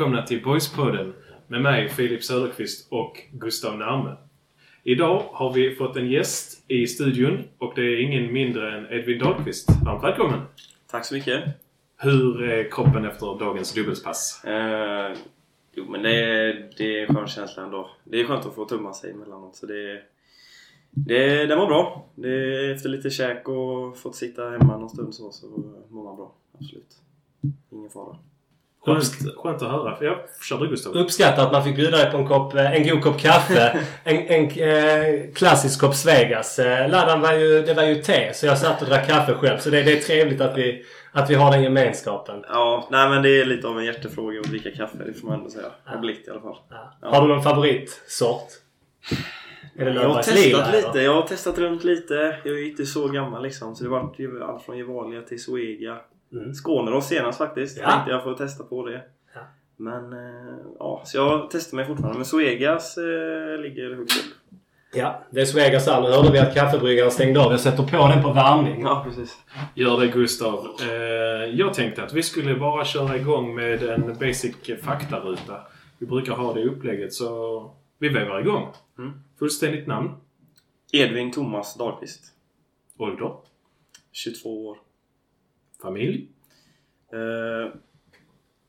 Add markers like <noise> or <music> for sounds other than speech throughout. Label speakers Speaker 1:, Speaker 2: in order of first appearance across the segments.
Speaker 1: välkomna till Boyspodden med mig Filip Söderqvist och Gustav Närme. Idag har vi fått en gäst i studion och det är ingen mindre än Edvin Dahlqvist. Varmt välkommen!
Speaker 2: Tack så mycket.
Speaker 1: Hur är kroppen efter dagens dubbelspass?
Speaker 2: Eh, jo, men det är, det är en skön känsla ändå. Det är skönt att få tumma sig emellanåt. Så det, det, det var bra. Det, efter lite käk och fått sitta hemma någon stund så, så mår man bra. Absolut. Ingen fara.
Speaker 1: Skönt, skönt att höra. Ja, kör du Gustav.
Speaker 3: Uppskattar att man fick bjuda dig på en, kopp, eh, en god kopp kaffe. <laughs> en en eh, klassisk kopp Svegas. Eh, laddan var ju, det var ju te så jag satt och drack kaffe själv. Så det, det är trevligt att vi, att vi har den gemenskapen.
Speaker 2: Ja, nej men det är lite av en hjärtefråga att dricka kaffe. Det får man ändå säga. Har blivit i alla fall.
Speaker 3: Ja.
Speaker 2: Ja.
Speaker 3: Har du någon favoritsort? Är det
Speaker 2: Jag har testat
Speaker 3: Lila,
Speaker 2: lite.
Speaker 3: eller?
Speaker 2: Jag har testat runt lite. Jag är ju inte så gammal liksom. Så det ju allt från Gevalia till Zoegia.
Speaker 3: Mm.
Speaker 2: Skåneros senast faktiskt.
Speaker 3: Ja.
Speaker 2: Tänkte jag få testa på det.
Speaker 3: Ja.
Speaker 2: Men eh, ja, så jag testar mig fortfarande. Men Zoegas eh, ligger högst upp.
Speaker 3: Ja, det är Svegas här. Nu hörde vi att kaffebryggaren stängde av. Jag sätter på den på varmning.
Speaker 2: Ja, precis.
Speaker 1: Gör det Gustav. Eh, jag tänkte att vi skulle bara köra igång med en basic faktaruta. Vi brukar ha det i upplägget så vi väver igång.
Speaker 2: Mm.
Speaker 1: Fullständigt namn,
Speaker 2: Edvin Thomas Dahlqvist.
Speaker 1: ålder,
Speaker 2: 22 år.
Speaker 1: Familj,
Speaker 2: Eh,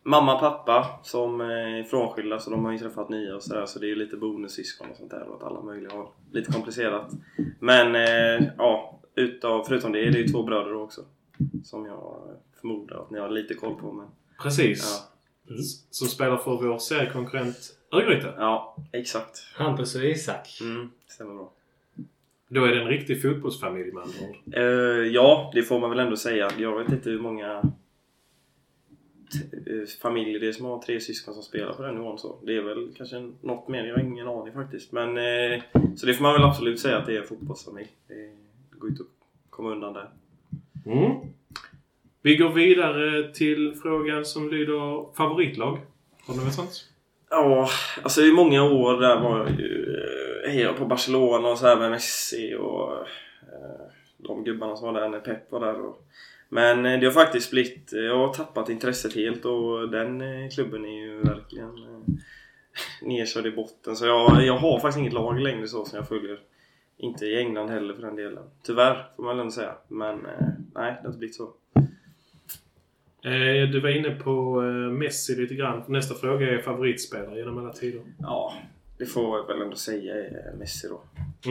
Speaker 2: mamma och pappa som är frånskilda så de har ju träffat nya och sådär så det är lite bonussyskon och sånt där och att alla möjliga har lite komplicerat. Men eh, ja, utav, förutom det är det ju två bröder också. Som jag förmodar att ni har lite koll på men
Speaker 1: precis.
Speaker 2: ja,
Speaker 1: S- Som spelar för vår seriekonkurrent Örgryte.
Speaker 2: ja exakt.
Speaker 3: Hampus och Isak.
Speaker 2: Mm, stämmer bra.
Speaker 1: Då är det en riktig fotbollsfamilj med andra ord.
Speaker 2: Eh, ja, det får man väl ändå säga. Jag vet inte hur många eh, familjer det är som har tre syskon som spelar på den nivån. Så. Det är väl kanske något mer. Jag har ingen aning faktiskt. Men, eh, så det får man väl absolut säga att det är en fotbollsfamilj. Det går inte att komma undan där.
Speaker 1: Mm. Vi går vidare till frågan som lyder favoritlag. Har du något sånt?
Speaker 2: Ja, alltså i många år där var jag ju eh, hejade på Barcelona och så här med Messi och eh, de gubbarna som var där när Pep var där. Och, men eh, det har faktiskt blivit, eh, jag har tappat intresset helt och den klubben är ju verkligen eh, <laughs> nedkörd i botten. Så jag, jag har faktiskt inget lag längre så som jag följer. Inte i England heller för den delen. Tyvärr får man väl ändå säga. Men eh, nej, det har inte blivit så.
Speaker 1: Eh, du var inne på eh, Messi lite grann. Nästa fråga är favoritspelare genom alla tider.
Speaker 2: Ja, det får jag väl ändå säga är Messi då.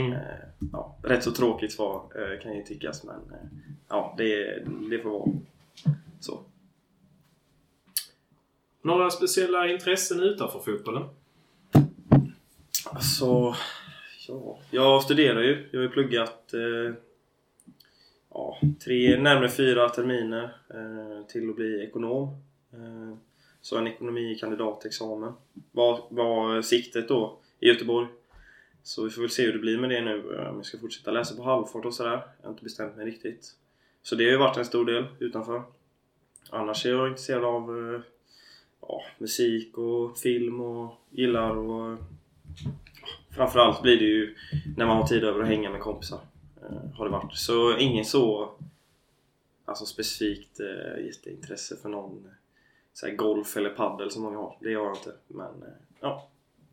Speaker 1: Mm.
Speaker 2: Eh, ja, rätt så tråkigt svar eh, kan ju tyckas men eh, ja, det, det får vara så.
Speaker 1: Några speciella intressen utanför fotbollen?
Speaker 2: Alltså, ja. Jag studerar ju. Jag har ju pluggat eh, ja, tre, närmare fyra terminer eh, till att bli ekonom. Eh, så en ekonomikandidatexamen var, var siktet då i Göteborg. Så vi får väl se hur det blir med det nu. Eh, om jag ska fortsätta läsa på halvfart och sådär. Jag har inte bestämt mig riktigt. Så det har ju varit en stor del utanför. Annars är jag intresserad av eh, ja, musik och film och gillar och eh, Framförallt blir det ju när man har tid över att hänga med kompisar. Eh, har det varit. Så ingen så alltså specifikt eh, jätteintresse för någon eh, så här golf eller paddel som många har. Det har jag inte. Men eh, ja,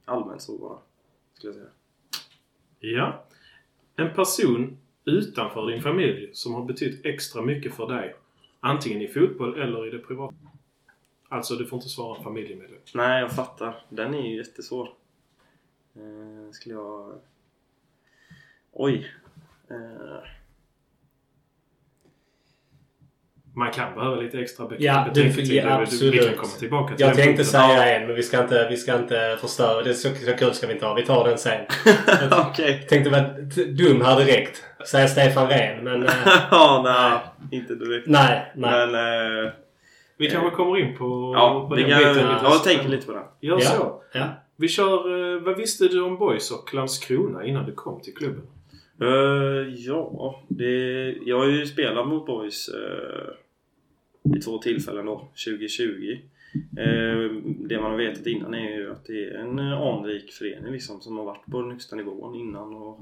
Speaker 2: allmänt så bara. Skulle jag säga.
Speaker 1: Ja. En person utanför din familj som har betytt extra mycket för dig. Antingen i fotboll eller i det privata. Alltså, du får inte svara familjemedlem.
Speaker 2: Nej, jag fattar. Den är ju jättesvår. Eh, skulle jag... Oj. Eh,
Speaker 1: Man kan behöva lite extra
Speaker 3: Ja, du-
Speaker 1: betänketid.
Speaker 3: ja, absolut.
Speaker 1: Vi kan komma tillbaka till
Speaker 3: Jag tänkte säga en men vi ska inte, vi ska inte förstöra. Det är så, så kul ska vi inte ha. Vi tar den sen. <laughs>
Speaker 2: Okej.
Speaker 3: Tänkte vara t- dum här direkt. Säga Stefan Rehn men... eh, <laughs>
Speaker 2: ja, nej. Inte direkt.
Speaker 3: nej, nej.
Speaker 2: Men... Eh,
Speaker 1: Vi kanske kommer in på,
Speaker 2: ja,
Speaker 1: på
Speaker 2: det
Speaker 1: den
Speaker 2: kan,
Speaker 1: biten
Speaker 2: jag,
Speaker 1: lite
Speaker 2: jag tänker lite på det.
Speaker 1: Gör
Speaker 3: Ja.
Speaker 1: så.
Speaker 3: Ja.
Speaker 1: Vi kör... eh, Vad visste du om Boys och Landskrona innan du kom till klubben?
Speaker 2: Uh, ja, det, jag har ju spelat mot Boys eh, uh, vid två tillfällen då, 2020. Uh, eh, det man har vetat innan är ju att det är en anrik förening liksom som har varit på den högsta nivån innan och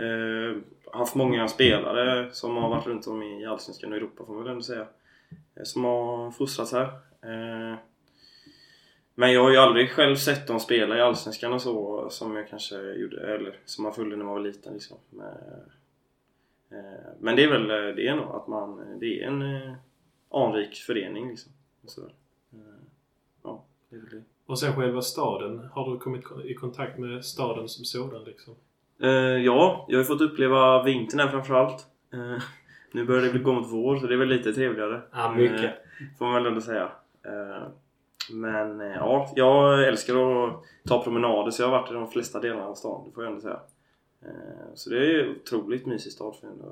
Speaker 2: uh, haft många spelare som har varit runt om i Allsvenskan och Europa får man väl ändå säga. Som har fostrats här. Eh, men jag har ju aldrig själv sett dem spela i Allsvenskan och så som jag kanske gjorde, eller som man följde när man var liten liksom. Men, eh, men det är väl det är nog att man, det är en eh, anrik förening liksom. Så, eh, ja, det är väl det.
Speaker 1: Och sen själva staden. Har du kommit i kontakt med staden som sådan liksom?
Speaker 2: Eh, ja, jag har ju fått uppleva vintern här framförallt. Eh, nu börjar det bli gå mot vår så det är väl lite trevligare.
Speaker 3: Ja, mycket.
Speaker 2: Eh, får man väl ändå säga. Men eh, ja, jag älskar att ta promenader så jag har varit i de flesta delarna av stan, det får jag ändå säga. Eh, så det är otroligt mysig stad för ändå.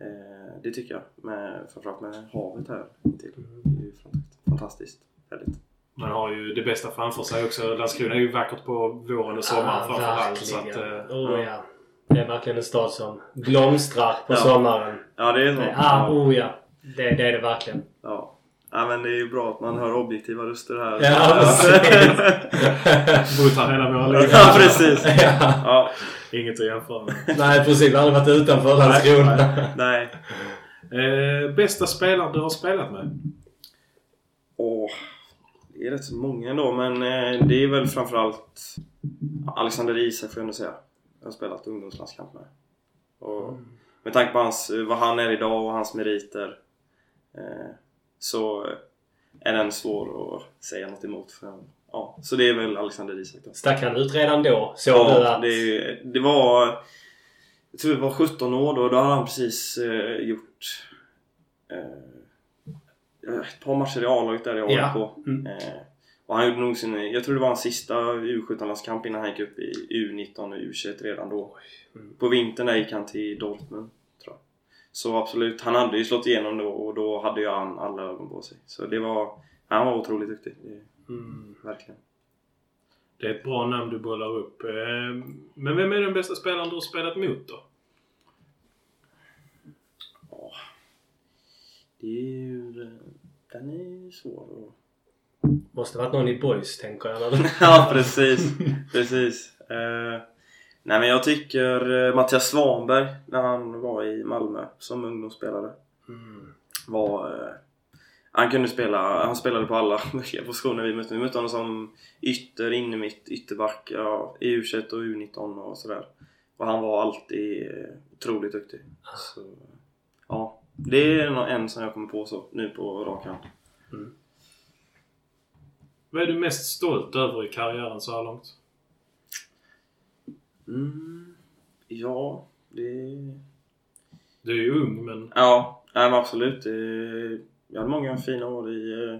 Speaker 2: Eh, det tycker jag. Med, framförallt med havet här intill. Det är ju fantastiskt. Härligt.
Speaker 1: Man har ju det bästa framför sig också. Landskrona är ju vackert på våren och sommaren
Speaker 3: Ja,
Speaker 1: framförallt. Så att,
Speaker 3: oh, ja. Det är verkligen en stad som blomstrar på
Speaker 2: Ja.
Speaker 3: sommaren.
Speaker 2: Ja, det är så.
Speaker 3: Ja, oh ja. Det, det är det verkligen.
Speaker 2: Ja. Ja, men det är ju bra att man hör objektiva röster här.
Speaker 3: Ja, precis.
Speaker 1: Bott här hela våra liv.
Speaker 2: ja, precis. <laughs> <laughs>
Speaker 3: ja.
Speaker 2: Ja,
Speaker 1: Inget att jämföra med.
Speaker 3: Nej, precis. Vi har aldrig varit utanför Landskrona. <laughs>
Speaker 2: nej.
Speaker 1: Eh, bästa spelaren du har spelat med?
Speaker 2: Åh, det är rätt så många ändå men eh, det är väl framförallt Alexander Isak får jag ändå säga. Jag har spelat ungdomslandskamp med. Och med tanke på hans, vad han är idag och hans meriter eh, så är den svår att säga något emot. För, ja, så det är väl Alexander Isak då.
Speaker 3: Stack han ut redan då? Såg du
Speaker 2: Ja,
Speaker 3: att...
Speaker 2: det, det var... Jag tror det var 17 år då. Då hade han precis eh, gjort eh, ett par matcher i A-laget där i AIK.
Speaker 3: Ja. Mm.
Speaker 2: Eh, och han gjorde nog sin... Jag tror det var hans sista U17-landskamp innan han gick upp i U19 och U21 redan då.
Speaker 3: Mm.
Speaker 2: På vintern där gick han till Dortmund, jag. Så absolut, han hade ju slått igenom då och då hade ju han alla ögon på sig. Så det var... Han var otroligt duktig.
Speaker 3: Mm.
Speaker 2: verkligen.
Speaker 1: Det är ett bra namn du bollar upp. Eh, men vem är den bästa spelaren du har spelat mot då?
Speaker 2: Ja. Det är ju... Den är ju svår att...
Speaker 3: Måste varit någon i boys, tänker jag. <laughs>
Speaker 2: ja, precis. precis. Eh, nej, men jag tycker eh, Mattias Svanberg, när han var i Malmö som ungdomsspelare,
Speaker 3: Mm.
Speaker 2: var... Eh, han kunde spela, han spelade på alla <laughs> möjliga positioner vi mötte. Vi mötte honom som ytter, innermitt, ytterback, ja, i U21 och U19 och sådär. Och han var alltid eh, otroligt duktig. Så, ja, det är nog en som jag kommer på så, nu på rak hand.
Speaker 1: Vad är du mest stolt över i karriären så här långt?
Speaker 2: Mm, ja, det...
Speaker 1: Du är ju ung men...
Speaker 2: Ja, nej, men absolut. Jag hade många fina år i eh,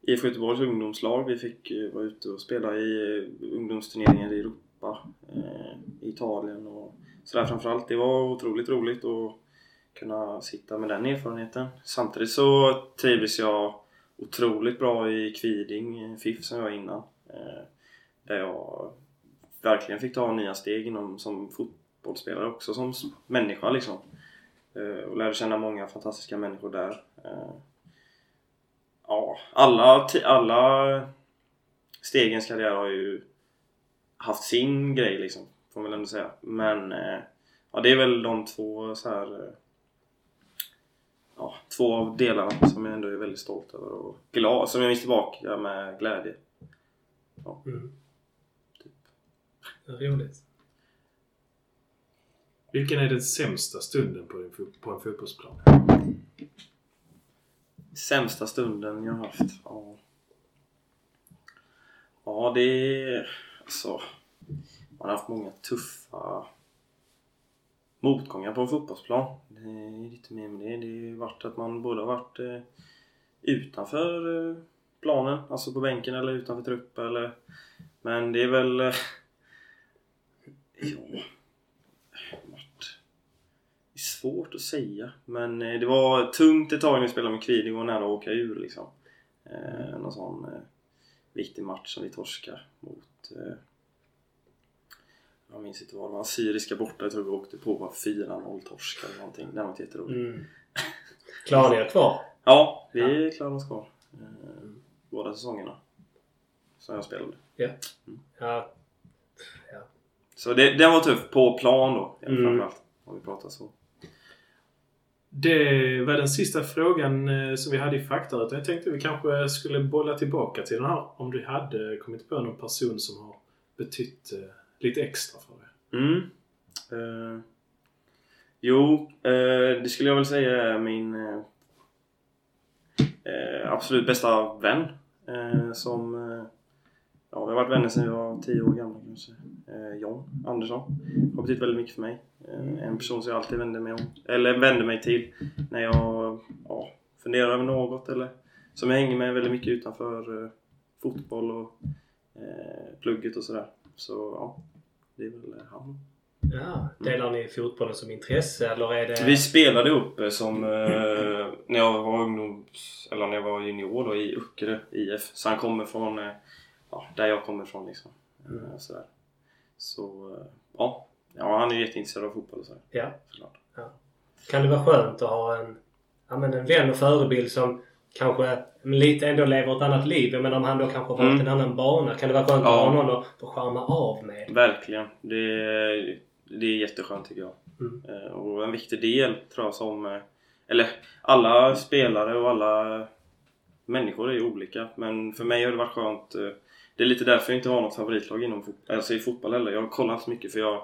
Speaker 2: IFK Göteborgs ungdomslag. Vi fick eh, vara ute och spela i eh, ungdomsturneringar i Europa, i Italien och sådär framförallt. Det var otroligt roligt att kunna sitta med den erfarenheten. Samtidigt så trivdes jag otroligt bra i Kviding, FIF som jag var innan. Där jag verkligen fick ta nya steg inom, som fotbollsspelare också, som människa liksom. Eh, Och lärde känna många fantastiska människor där. Eh, Ja, alla, alla stegens karriär har ju haft sin grej liksom, får man väl ändå säga. Men eh, ja, det är väl de två så här eh, Ja, två av delarna som jag ändå är väldigt stolt över och glad, som jag minns tillbaka med glädje.
Speaker 3: Mm. Roligt.
Speaker 1: Vilken är den sämsta stunden på en, fo- på en fotbollsplan?
Speaker 2: Sämsta stunden jag har haft? Ja, ja det är... Alltså... Man har haft många tuffa motgångar på en fotbollsplan. Det är lite mer med det. Det har varit att man både har varit eh, utanför eh, planen, alltså på bänken eller utanför trupp eller... Men det är väl... Eh, ja... Vart... Det är svårt att säga. Men eh, det var tungt ett tag när vi spelade med Kviding och nära att åka ur liksom. Eh, någon sån eh, viktig match som vi torskade mot... Eh, jag minns inte vad det var. Syriska borta. Jag tror vi åkte på var 4-0 torsk eller någonting. Den var inte jätterolig.
Speaker 3: Mm. Klarar ni er kvar?
Speaker 2: Ja, vi klarade oss kvar. Eh, båda säsongerna. Som jag spelade.
Speaker 3: Ja. Ja.
Speaker 2: Så det, den var tuff. På plan då.
Speaker 3: Mm.
Speaker 2: Framförallt. Om vi pratar så.
Speaker 1: Det var den sista frågan eh, som vi hade i faktarutan. Jag tänkte vi kanske skulle bolla tillbaka till den här. Om du hade kommit på någon person som har betytt eh, lite extra för dig.
Speaker 2: Mm. Eh, jo, eh, det skulle jag väl säga är min eh, eh, absolut bästa vän. Som ja, vi har varit vänner sedan jag var 10 år gammal kanske. Eh, John Andersson. Har betytt väldigt mycket för mig. Eh, en person som jag alltid vände mig om. Eller vände mig till när jag ja, funderar över något eller som jag hänger med väldigt mycket utanför eh, fotboll och eh, plugget och sådär. Så ja, det är väl han.
Speaker 3: Ja. Delar ni fotbollen som intresse eller är det...
Speaker 2: Vi spelade upp eh, som eh, när jag var ungdoms... Eller när jag var junior då i Uckerö IF. Så han kommer från eh, ja, där jag kommer ifrån liksom. Eh, sådär. Så eh, ja. ja, han är jätteintresserad av fotboll och sådär.
Speaker 3: Ja.
Speaker 2: Såklart.
Speaker 3: Kan det vara skönt att ha en, ja, men en vän och förebild som kanske lite ändå lever ett annat liv. Men om han då kanske har valt
Speaker 2: Mm.
Speaker 3: en annan bana. Kan det vara skönt
Speaker 2: Ja.
Speaker 3: att ha någon att få skärma av med?
Speaker 2: Verkligen. Det, det är jätteskönt tycker jag.
Speaker 3: Mm.
Speaker 2: Eh, Och en viktig del tror jag som... Eller alla spelare och alla människor är ju olika. Men för mig har det varit skönt. Det är lite därför jag inte har något favoritlag inom fot- alltså i fotboll heller. Jag kollar inte så mycket för jag,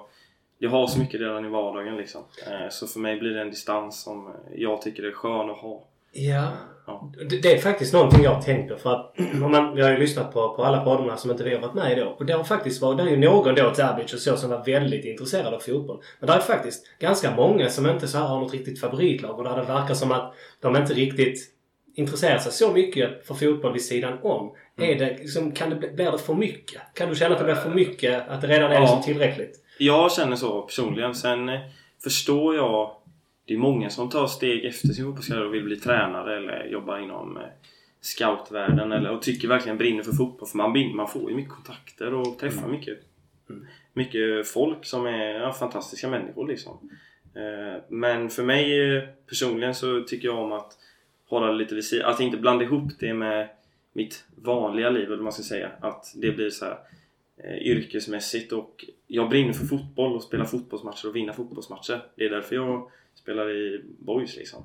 Speaker 2: jag har så mycket redan i vardagen liksom. Eh, Så för mig blir det en distans som jag tycker är skön att ha.
Speaker 3: Ja.
Speaker 2: Ja.
Speaker 3: Det, är faktiskt någonting jag tänker för att <clears throat> om man, jag har ju lyssnat på, på alla poddarna som inte vi har varit med i då. Och det har faktiskt varit, det är ju någon då, Zabic och så, som var väldigt intresserad av fotboll. Men det är faktiskt ganska många som inte så här har något riktigt favoritlag och där det verkar som att de inte riktigt intresserar sig så mycket för fotboll vid sidan om. Är det, liksom, kan det, bli- blir det för mycket? Kan du känna att det blir för mycket? Att det redan är
Speaker 2: Ja.
Speaker 3: liksom tillräckligt?
Speaker 2: Jag känner så personligen. Sen eh, förstår jag det är många som tar steg efter sin fotbollskarriär och vill bli tränare eller jobba inom eh, scoutvärlden eller, och tycker verkligen brinner för fotboll. För man, man får ju mycket kontakter och träffar mycket,
Speaker 3: Mm.
Speaker 2: mycket folk som är ja, fantastiska människor liksom. Eh, Men för mig eh, personligen så tycker jag om att hålla det lite vid sidan. Att inte blanda ihop det med mitt vanliga liv, eller vad man ska säga. Att det blir så här eh, yrkesmässigt och jag brinner för fotboll och spelar fotbollsmatcher och vinna fotbollsmatcher. Det är därför jag spelar i Boys liksom.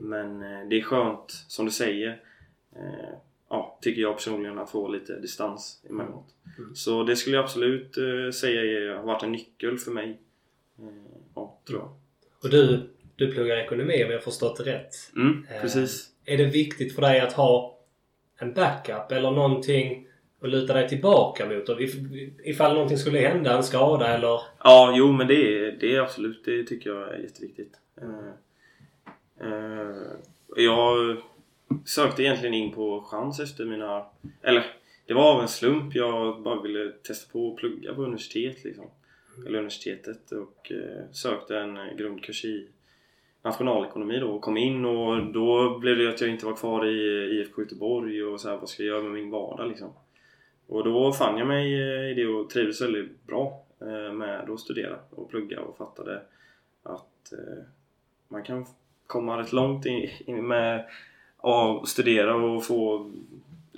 Speaker 2: Men eh, det är skönt, som du säger, eh, ja, tycker jag personligen, att få lite distans emellanåt.
Speaker 3: Mm.
Speaker 2: Så det skulle jag absolut eh, säga är- har varit en nyckel för mig. Eh, ja, tror jag.
Speaker 3: Och du, du pluggar ekonomi om jag förstått det rätt.
Speaker 2: Mm,
Speaker 3: Eh,
Speaker 2: precis.
Speaker 3: Är det viktigt för dig att ha en backup eller någonting att luta dig tillbaka mot? Och if- ifall någonting skulle hända, en skada eller...
Speaker 2: Ja, jo men det är, det är absolut, det tycker jag är jätteviktigt. Eh, eh, jag sökte egentligen in på chans efter mina... Eller, det var av en slump. Jag bara ville testa på att plugga på universitet liksom. Eller universitetet och sökte en grundkurs i nationalekonomi då och kom in och då blev det att jag inte var kvar i IFK Göteborg och så här, vad ska jag göra med min vardag liksom. Och då fann jag mig eh, i det och trivdes väldigt bra eh, med att studera och plugga och fattade att eh, man kan komma rätt långt med att studera och få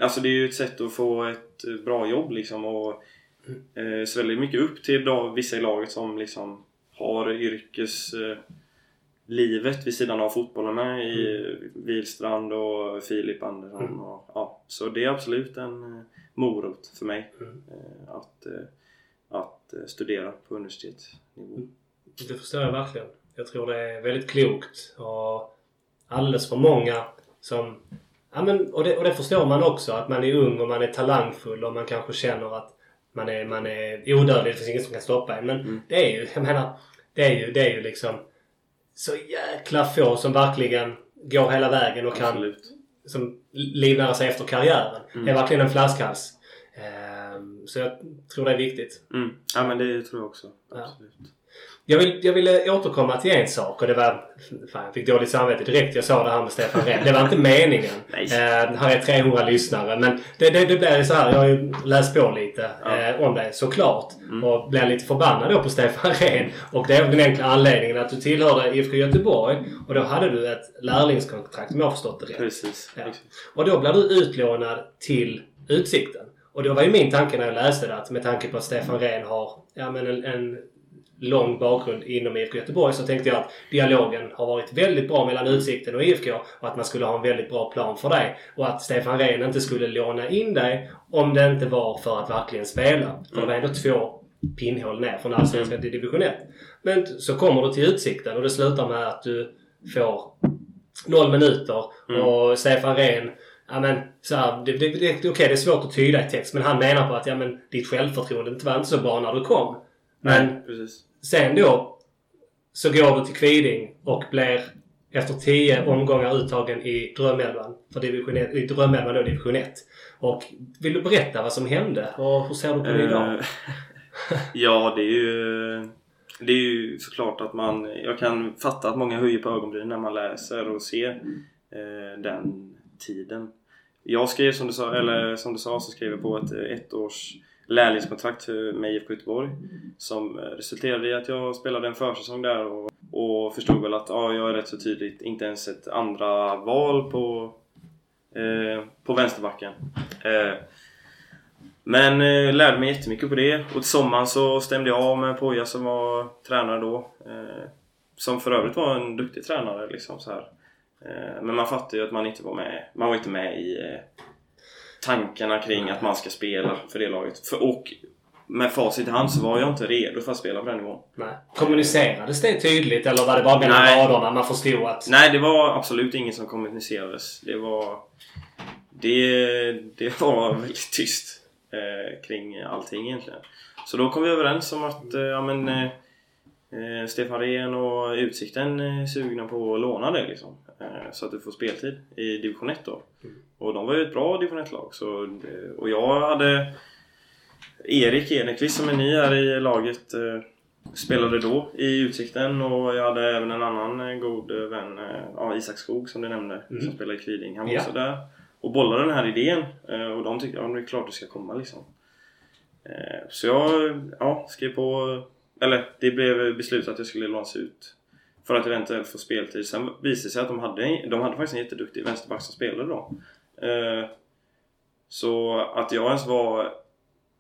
Speaker 2: Alltså det är ju ett sätt att få ett bra jobb liksom och eh, sväljer mycket upp till vissa i laget som liksom har yrkes livet vid sidan av fotbollen med i Wilstrand och Filip Andersson.
Speaker 3: Mm.
Speaker 2: Och, ja, så det är absolut en eh, morot för mig
Speaker 3: Mm.
Speaker 2: eh, att, eh, att studera på universitetsnivå.
Speaker 3: Mm. Det förstår jag verkligen. Jag tror det är väldigt klokt och alldeles för många som... Ja, men, och, det, och det förstår man också att man är ung och man är talangfull och man kanske känner att man är, man är odödlig. Det finns ingen som kan stoppa en. Men
Speaker 2: Mm.
Speaker 3: det är ju, jag menar, det är ju, det är ju liksom så jäkla få som verkligen går hela vägen och kan
Speaker 2: Absolut.
Speaker 3: som livnär sig efter karriären.
Speaker 2: Mm.
Speaker 3: Det är verkligen en flaskhals. Eh, Ehm, Så jag tror det är viktigt.
Speaker 2: Mm. Ja men det tror jag också.
Speaker 3: Ja. Jag vill, jag ville återkomma till en sak och det var... Fan, jag fick dåligt samvete direkt jag sa det här med Stefan Rehn. Det var inte meningen. <laughs> Eh, här är 300 lyssnare. Men det, det, det blir så här. Jag har ju läst på lite
Speaker 2: Ja.
Speaker 3: eh, om det såklart.
Speaker 2: Mm.
Speaker 3: Och blev lite förbannad då på Stefan Rehn. Och det är den enkla anledningen att du tillhörde IFK Göteborg. Och då hade du ett lärlingskontrakt om jag har förstått det rätt.
Speaker 2: Precis.
Speaker 3: Ja. Och då blir du utlånad till Utsikten. Och då var ju min tanke när jag läste det att med tanke på att Stefan Rehn har ja, men en, en lång bakgrund inom IFK Göteborg så tänkte jag att dialogen har varit väldigt bra mellan Utsikten och IFK och att man skulle ha en väldigt bra plan för dig. Och att Stefan Rehn inte skulle låna in dig om det inte var för att verkligen spela. För det var ändå två pinnhål ner från Allsvenskan till Division 1. Men så kommer du till Utsikten och det slutar med att du får noll minuter
Speaker 2: Mm.
Speaker 3: och Stefan Rehn Ja men så här, det, det, det, okej det är svårt att tyda i text men han menar på att ja men ditt självförtroende inte var inte så bra när du kom. Men
Speaker 2: Nej, precis
Speaker 3: sen då så går du till Kviding och blir efter tio omgångar uttagen i Drömelvan. För division 1, I Drömelvan då division 1. Och vill du berätta vad som hände? Och hur ser du på det idag?
Speaker 2: Eh, <laughs> ja, det är ju... Det är ju såklart att man... Jag kan fatta att många höjer på ögonbrynen när man läser och ser eh, den tiden. Jag skrev som du sa, eller som du sa så skrev jag på ett eh, lärlingskontrakt med IFK Göteborg som eh, resulterade i att jag spelade en försäsong där och, och förstod väl att ja, jag är rätt så tydligt inte ens ett andra val på, eh, på vänsterbacken. Eh, men eh, lärde mig jättemycket på det och till sommaren så stämde jag av med Poja som var tränare då. Eh, som för övrigt var en duktig tränare liksom så här. Eh, men man fattade ju att man inte var med. Man var inte med i tankarna kring att man ska spela för det laget. För, och med facit i hand så var jag inte redo för att spela på den nivån.
Speaker 3: Nej. Kommunicerades det tydligt eller var det bara mellan
Speaker 2: Nej.
Speaker 3: raderna man förstod att...
Speaker 2: Nej, det var absolut inget som kommunicerades. Det var... Det, det <laughs> var väldigt tyst eh, kring allting egentligen. Så då kom vi överens om att eh, ja, men, eh, eh, Stefan Rehn och Utsikten är sugna på att låna dig liksom. Eh, så att du får speltid i division 1 då. Och de var ju ett bra division 1-lag. Så, det- och jag hade Erik Enekvist som är ny här i laget eh, spelade då i Utsikten och jag hade även en annan eh, god eh, vän, eh, ja, Isak Skog som du nämnde,
Speaker 3: Mm.
Speaker 2: som spelar i Kviding. Han var
Speaker 3: Ja.
Speaker 2: också där och bollade den här idén eh, och de tyckte ja, det är klart det ska komma liksom. Eh, Så jag ja, skrev på, eller det blev beslutat att jag skulle lånas ut för att eventuellt få speltid. Sen visade det sig att de hade, en- de hade faktiskt en jätteduktig vänsterback som spelade då. Eh, Så att jag ens var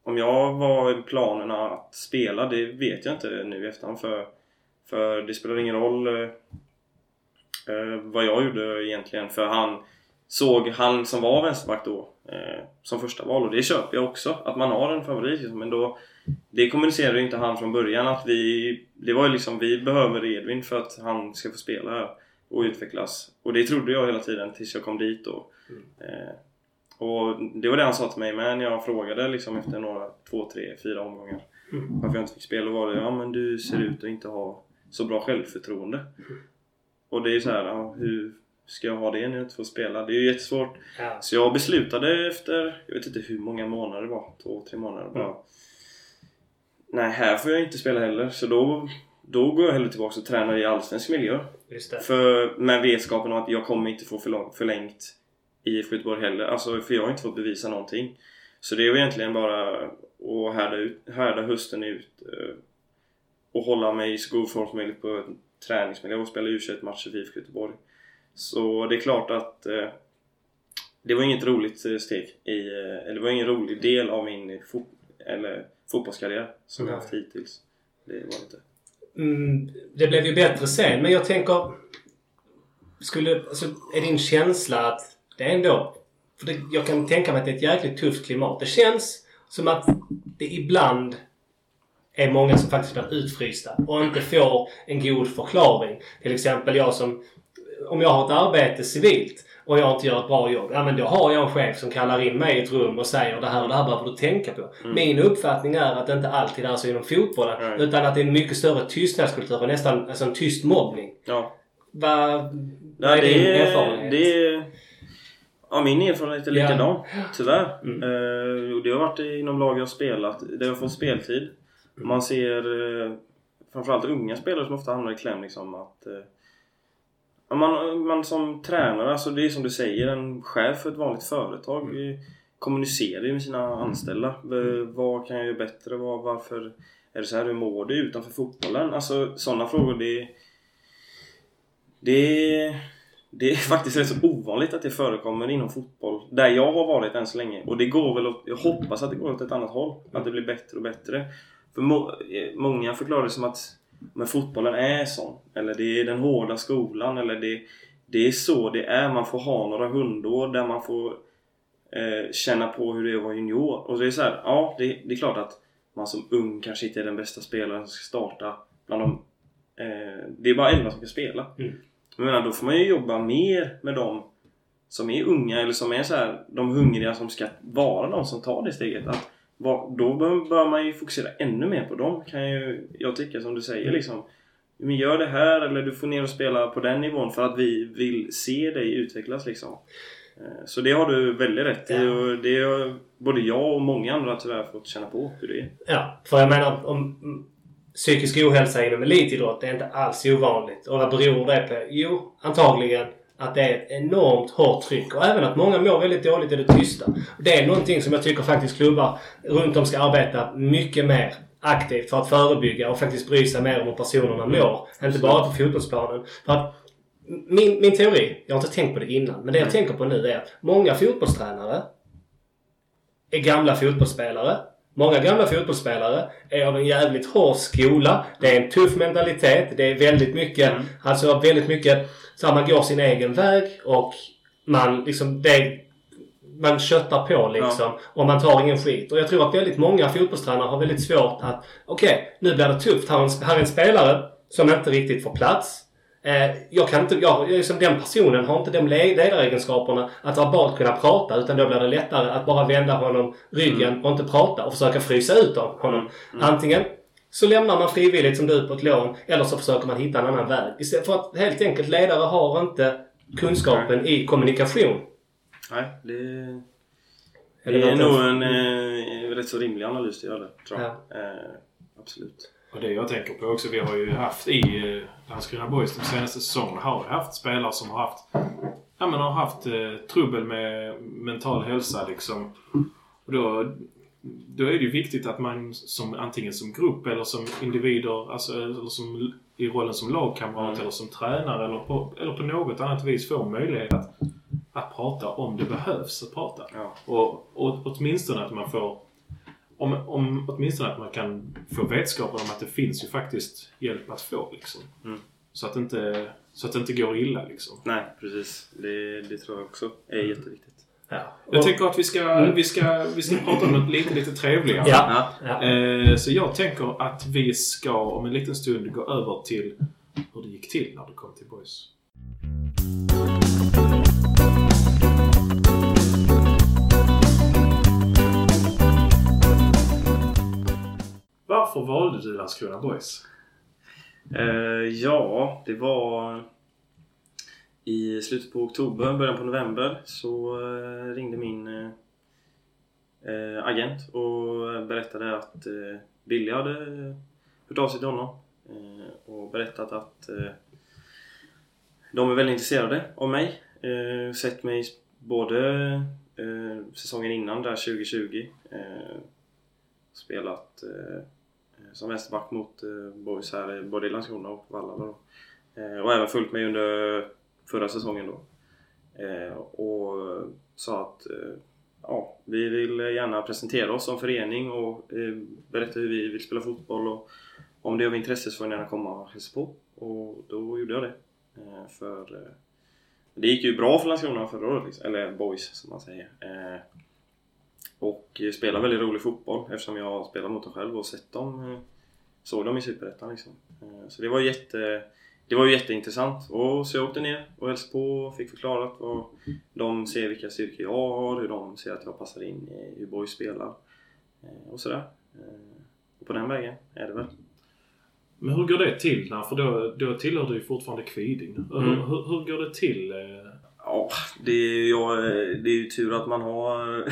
Speaker 2: om jag var i planerna att spela, det vet jag inte nu i efterhand för, för det spelar ingen roll eh, eh, vad jag gjorde egentligen för han såg han som var vänsterback då eh, som första val och det köper jag också att man har en favorit liksom, men då det kommunicerade ju inte han från början att vi det var ju liksom vi behöver Edvin för att han ska få spela här och utvecklas och det trodde jag hela tiden tills jag kom dit då eh, och det var det han sa till mig med när jag frågade liksom efter några, två, tre, fyra omgångar
Speaker 3: Mm.
Speaker 2: varför jag inte fick spela. Var det ja men du ser ut att inte ha så bra självförtroende. Och det är så här, ja, hur ska jag ha det när jag inte får spela? Det är ju jättesvårt.
Speaker 3: Ja.
Speaker 2: Så jag beslutade efter, jag vet inte hur många månader det var, två, tre månader bara. Nej, här får jag inte spela heller. Så då, då går jag hellre tillbaka och tränar i allsvensk miljö. För med vetskapen om att jag kommer inte få förlång- förlängt i IFK Göteborg heller. Alltså för jag har inte fått bevisa någonting. Så det är ju egentligen bara att härda, ut, härda hösten ut eh, och hålla mig i så god form som möjligt på träningsmiljö och spela U21-matcher för IFK Göteborg. Så det är klart att eh, det var inget roligt steg i, eh, eller det var ingen rolig del av min fot, eller fotbollskarriär som jag
Speaker 3: Nej.
Speaker 2: haft hittills. Det var inte.
Speaker 3: Mm, det blev ju bättre sen, men jag tänker... Skulle, alltså, är din känsla att det är ändå... För det, jag kan tänka mig att det är ett jäkligt tufft klimat. Det känns som att det ibland är många som faktiskt blir utfrysta och inte får en god förklaring. Till exempel jag som... Om jag har ett arbete civilt och jag inte gör ett bra jobb, ja men då har jag en chef som kallar in mig i ett rum och säger det här och det här behöver du tänka på. Min uppfattning är att det inte alltid är så inom fotbollen
Speaker 2: Nej.
Speaker 3: utan att det är en mycket större tystnadskultur och nästan alltså en tyst mobbning.
Speaker 2: Ja,
Speaker 3: Vad, vad
Speaker 2: Ja,
Speaker 3: är din
Speaker 2: det,
Speaker 3: erfarenhet?
Speaker 2: det, Ja, min erfarenhet är
Speaker 3: Ja.
Speaker 2: likadan. Tyvärr.
Speaker 3: Mm.
Speaker 2: Och det har varit inom lag jag spelat. Det har fått speltid. Man ser eh, framförallt unga spelare som ofta hamnar i kläm liksom att ja, man, man som tränare, alltså det är som du säger, en chef för ett vanligt företag eh, kommunicerar ju med sina anställda. Eh, Vad kan jag göra bättre? Vad, varför är det så här? Hur mår du utanför fotbollen? Alltså sådana frågor, det det, det är <laughs> faktiskt rätt så ovanligt att det förekommer inom fotboll där jag har varit än så länge. Och det går väl åt, jag hoppas att det går åt ett annat håll. Att det blir bättre och bättre. För må, eh, många förklarar det som att men fotbollen är sån. Eller det är den hårda skolan. Eller det, det är så det är. Man får ha några hundår där man får eh, känna på hur det är att vara junior. Och det är så här, ja det, det är klart att man som ung kanske inte är den bästa spelaren som ska starta bland de... Eh, det är bara 11 som kan spela.
Speaker 3: Mm.
Speaker 2: Men menar, då får man ju jobba mer med dem som är unga eller som är så här, de hungriga som ska vara de som tar det steget. Att, då bör, man ju fokusera ännu mer på dem kan ju jag tycka som du säger liksom. Men gör det här eller du får ner och spela på den nivån för att vi vill se dig utvecklas liksom. Eh, Så det har du väldigt rätt i
Speaker 3: Ja.
Speaker 2: och det har både jag och många andra tyvärr fått känna på hur det är.
Speaker 3: Ja, för jag menar om mm, psykisk ohälsa inom elitidrott är inte alls ovanligt. Och vad beror det på? Jo, antagligen att det är ett enormt hårt tryck och även att många mår väldigt dåligt i det tysta. Det är någonting som jag tycker faktiskt klubbar runt om ska arbeta mycket mer aktivt för att förebygga och faktiskt bry sig mer om hur personerna mår. Inte bara på fotbollsplanen. För att min, min teori, jag har inte tänkt på det innan, men det jag tänker på nu är att många fotbollstränare är gamla fotbollsspelare. Många gamla fotbollsspelare är av en jävligt hård skola. Det är en tuff mentalitet. Det är väldigt mycket,
Speaker 2: Mm.
Speaker 3: alltså väldigt mycket så här, man går sin egen väg och man liksom, det man köttar på liksom och man tar ingen skit. Och jag tror att väldigt många fotbollstränare har väldigt svårt att okej, nu blir det tufft. Här är, en, här är en spelare som inte riktigt får plats. Eh, jag kan inte, jag, jag, liksom, den personen har inte de le- ledaregenskaperna att verbalt kunna prata utan då blir det lättare att bara vända honom ryggen och inte prata och försöka frysa ut honom. Antingen så lämnar man frivilligt som du på ett lån eller så försöker man hitta en annan väg. Istället för att helt enkelt ledare har inte kunskapen i kommunikation.
Speaker 2: Nej, det,
Speaker 3: Är
Speaker 2: det är
Speaker 3: något-
Speaker 2: nog en eh, rätt så rimlig analys du gör det, tror jag. Eh, absolut.
Speaker 1: Och det jag tänker på också, vi har ju haft i eh, Landskrona Boys de senaste säsongerna har vi haft spelare som har haft Ja men har haft eh, trubbel med mental hälsa liksom. Och då, då är det ju viktigt att man som antingen som grupp eller som individer, alltså eller som, i rollen som lagkamrat
Speaker 2: Mm.
Speaker 1: eller som tränare eller på, eller på något annat vis får möjlighet att, att prata om det behövs att prata.
Speaker 2: Ja.
Speaker 1: Och, och åtminstone att man får om, om, åtminstone att man kan få vetskapen om att det finns ju faktiskt hjälp att få. Liksom.
Speaker 2: Mm.
Speaker 1: Så, att det inte, så att det inte går illa. Liksom.
Speaker 2: Nej, precis. Det, det tror jag också är jätteviktigt.
Speaker 3: Ja.
Speaker 1: Jag tänker att vi ska, vi ska, vi ska prata om något lite, lite trevligare.
Speaker 3: Ja. ja.
Speaker 1: Eh, så jag tänker att vi ska om en liten stund gå över till hur det gick till när du kom till Boys. Varför valde du Landskrona Boys?
Speaker 2: Uh, ja, det var i slutet på oktober, början på november så eh, ringde min eh, agent och berättade att Billy hade hört av sig till honom och berättat att de är väldigt intresserade av mig. Sett mig både säsongen innan, där 2020, spelat Eh, som vänsterback mot eh, Boys här både i Landskrona och Vallala. då. Eh, och även följt mig under förra säsongen då. Eh, och sa att ja, vi vill gärna presentera oss som förening och berätta hur vi vill spela fotboll och om det är av intresse så får ni gärna komma och hälsa på. Och då gjorde jag det. För det gick ju bra för Landskrona förra året, liksom. eller Boys som man säger. Eh, och spelar väldigt rolig fotboll eftersom jag spelar mot dem själv och sett dem, eh, såg dem i Superettan liksom. Eh, Så det var jätte, det var ju jätteintressant. Och så jag åkte ner och hälsade på och fick förklarat vad de ser vilka styrkor jag har, hur de ser att jag passar in i hur Boys spelar eh, och sådär. Eh, Och på den vägen är det väl.
Speaker 1: Men hur går det till? För då, då tillhör du ju fortfarande Kviding.
Speaker 2: Mm.
Speaker 1: hur, hur går det till eh,
Speaker 2: Ja, det är, ja, det är ju tur att man har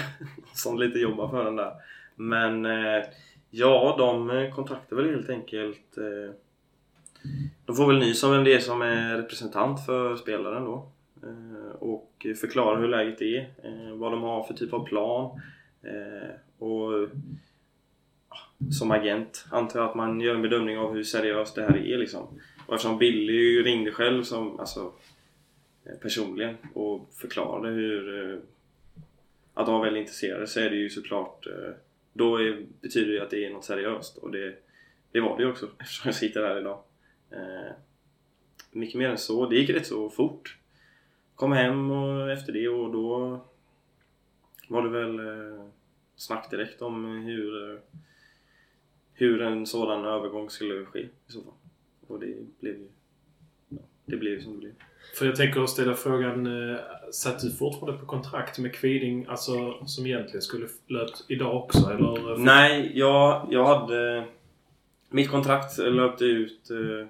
Speaker 2: som lite jobbar för den där. Men eh, ja, de kontaktar väl helt enkelt eh, De får väl nys om vem det är som är representant för spelaren då. Eh, Och förklarar hur läget är, eh, vad de har för typ av plan. eh, Och som agent antar jag att man gör en bedömning av hur seriöst det här är liksom. Och eftersom Billy ringde själv som, alltså eh, personligen och förklarade hur eh, att de var väldigt intresserade så är det ju såklart eh, då är, betyder det att det är något seriöst och det, det var det ju också <laughs> eftersom jag sitter här idag. Eh, mycket mer än så, det gick rätt så fort. Kom hem och efter det och då var det väl eh, snack direkt om hur, eh, hur en sådan övergång skulle ske i så fall. Och det blev ju ja, det blev ju som det blev.
Speaker 1: För jag tänker ställa frågan, eh, satt du fortfarande på kontrakt med Kviding, alltså som egentligen skulle löpt idag också? Eller?
Speaker 2: Nej, jag, jag hade... Mitt kontrakt löpte ut... eh,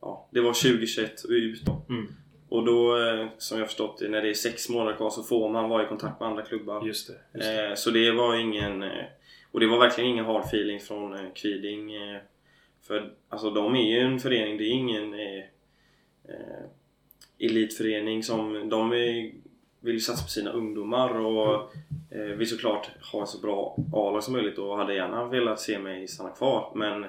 Speaker 2: Ja, det var 2021 och ut då.
Speaker 1: Mm,
Speaker 2: Och då, eh, som jag förstått det, när det är sex månader kvar så får man vara i kontakt med andra klubbar.
Speaker 1: just det. Just det.
Speaker 2: Så det var ingen... Och det var verkligen ingen hard feeling från Kviding. För alltså de är ju en förening, det är ingen elitförening som... De är, vill satsa på sina ungdomar och eh, vill såklart ha så bra A-lag som möjligt och hade gärna velat se mig stanna kvar men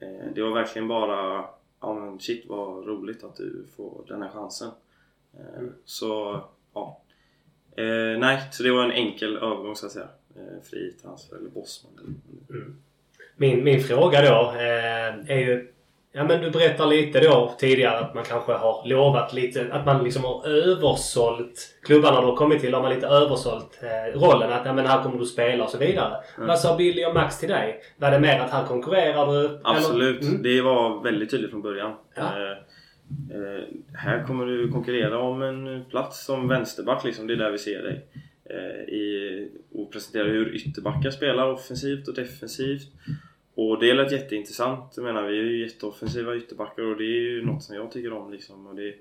Speaker 2: eh, det var verkligen bara Ja men shit vad roligt att du får den här chansen. Eh, Så ja. Eh, nej, så det var en enkel övergång så att säga. Eh, fri transfer eller Bosman. eller-
Speaker 3: Min, min fråga då är ju... Ja men du berättar lite då tidigare att man kanske har lovat lite, att man liksom har översålt klubbarna du har kommit till har man lite översålt eh, rollen att ja, men här kommer du spela och så vidare. Vad sa Billy och Max till dig? Var det mer att här konkurrerar du?
Speaker 2: Absolut,
Speaker 3: Mm.
Speaker 2: det var väldigt tydligt från början.
Speaker 3: Ja.
Speaker 2: Eh, eh, här kommer du konkurrera om en plats som vänsterback liksom, det är där vi ser dig. Eh, i, och presentera hur ytterbackar spelar offensivt och defensivt. Och det lät jätteintressant. Jag menar, vi är ju jätteoffensiva ytterbackar och det är ju något som jag tycker om liksom. Och det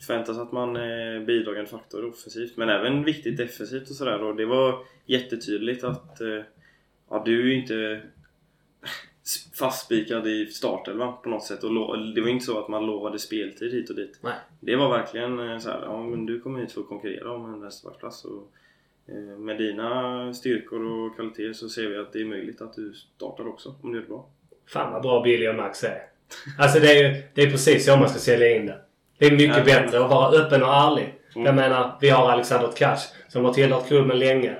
Speaker 2: förväntas att man är bidragande faktor offensivt men även viktigt defensivt och sådär. Och det var jättetydligt att eh, ja, du är ju inte <laughs> fastspikad i startelvan på något sätt. Och det var inte så att man lovade speltid hit och dit.
Speaker 3: Nej.
Speaker 2: Det var verkligen eh, så här, ja men du kommer hit för att konkurrera om en vänsterbacksplats. Och, eh, med dina styrkor och kvaliteter så ser vi att det är möjligt att du startar också om du gör det bra.
Speaker 3: Fan vad bra Billy och Max är. Alltså det är det är precis så man ska sälja in det. Det är mycket
Speaker 2: Ja.
Speaker 3: bättre att vara öppen och ärlig.
Speaker 2: Mm.
Speaker 3: Jag menar, vi har Alexander Tkach som har tillhört klubben länge.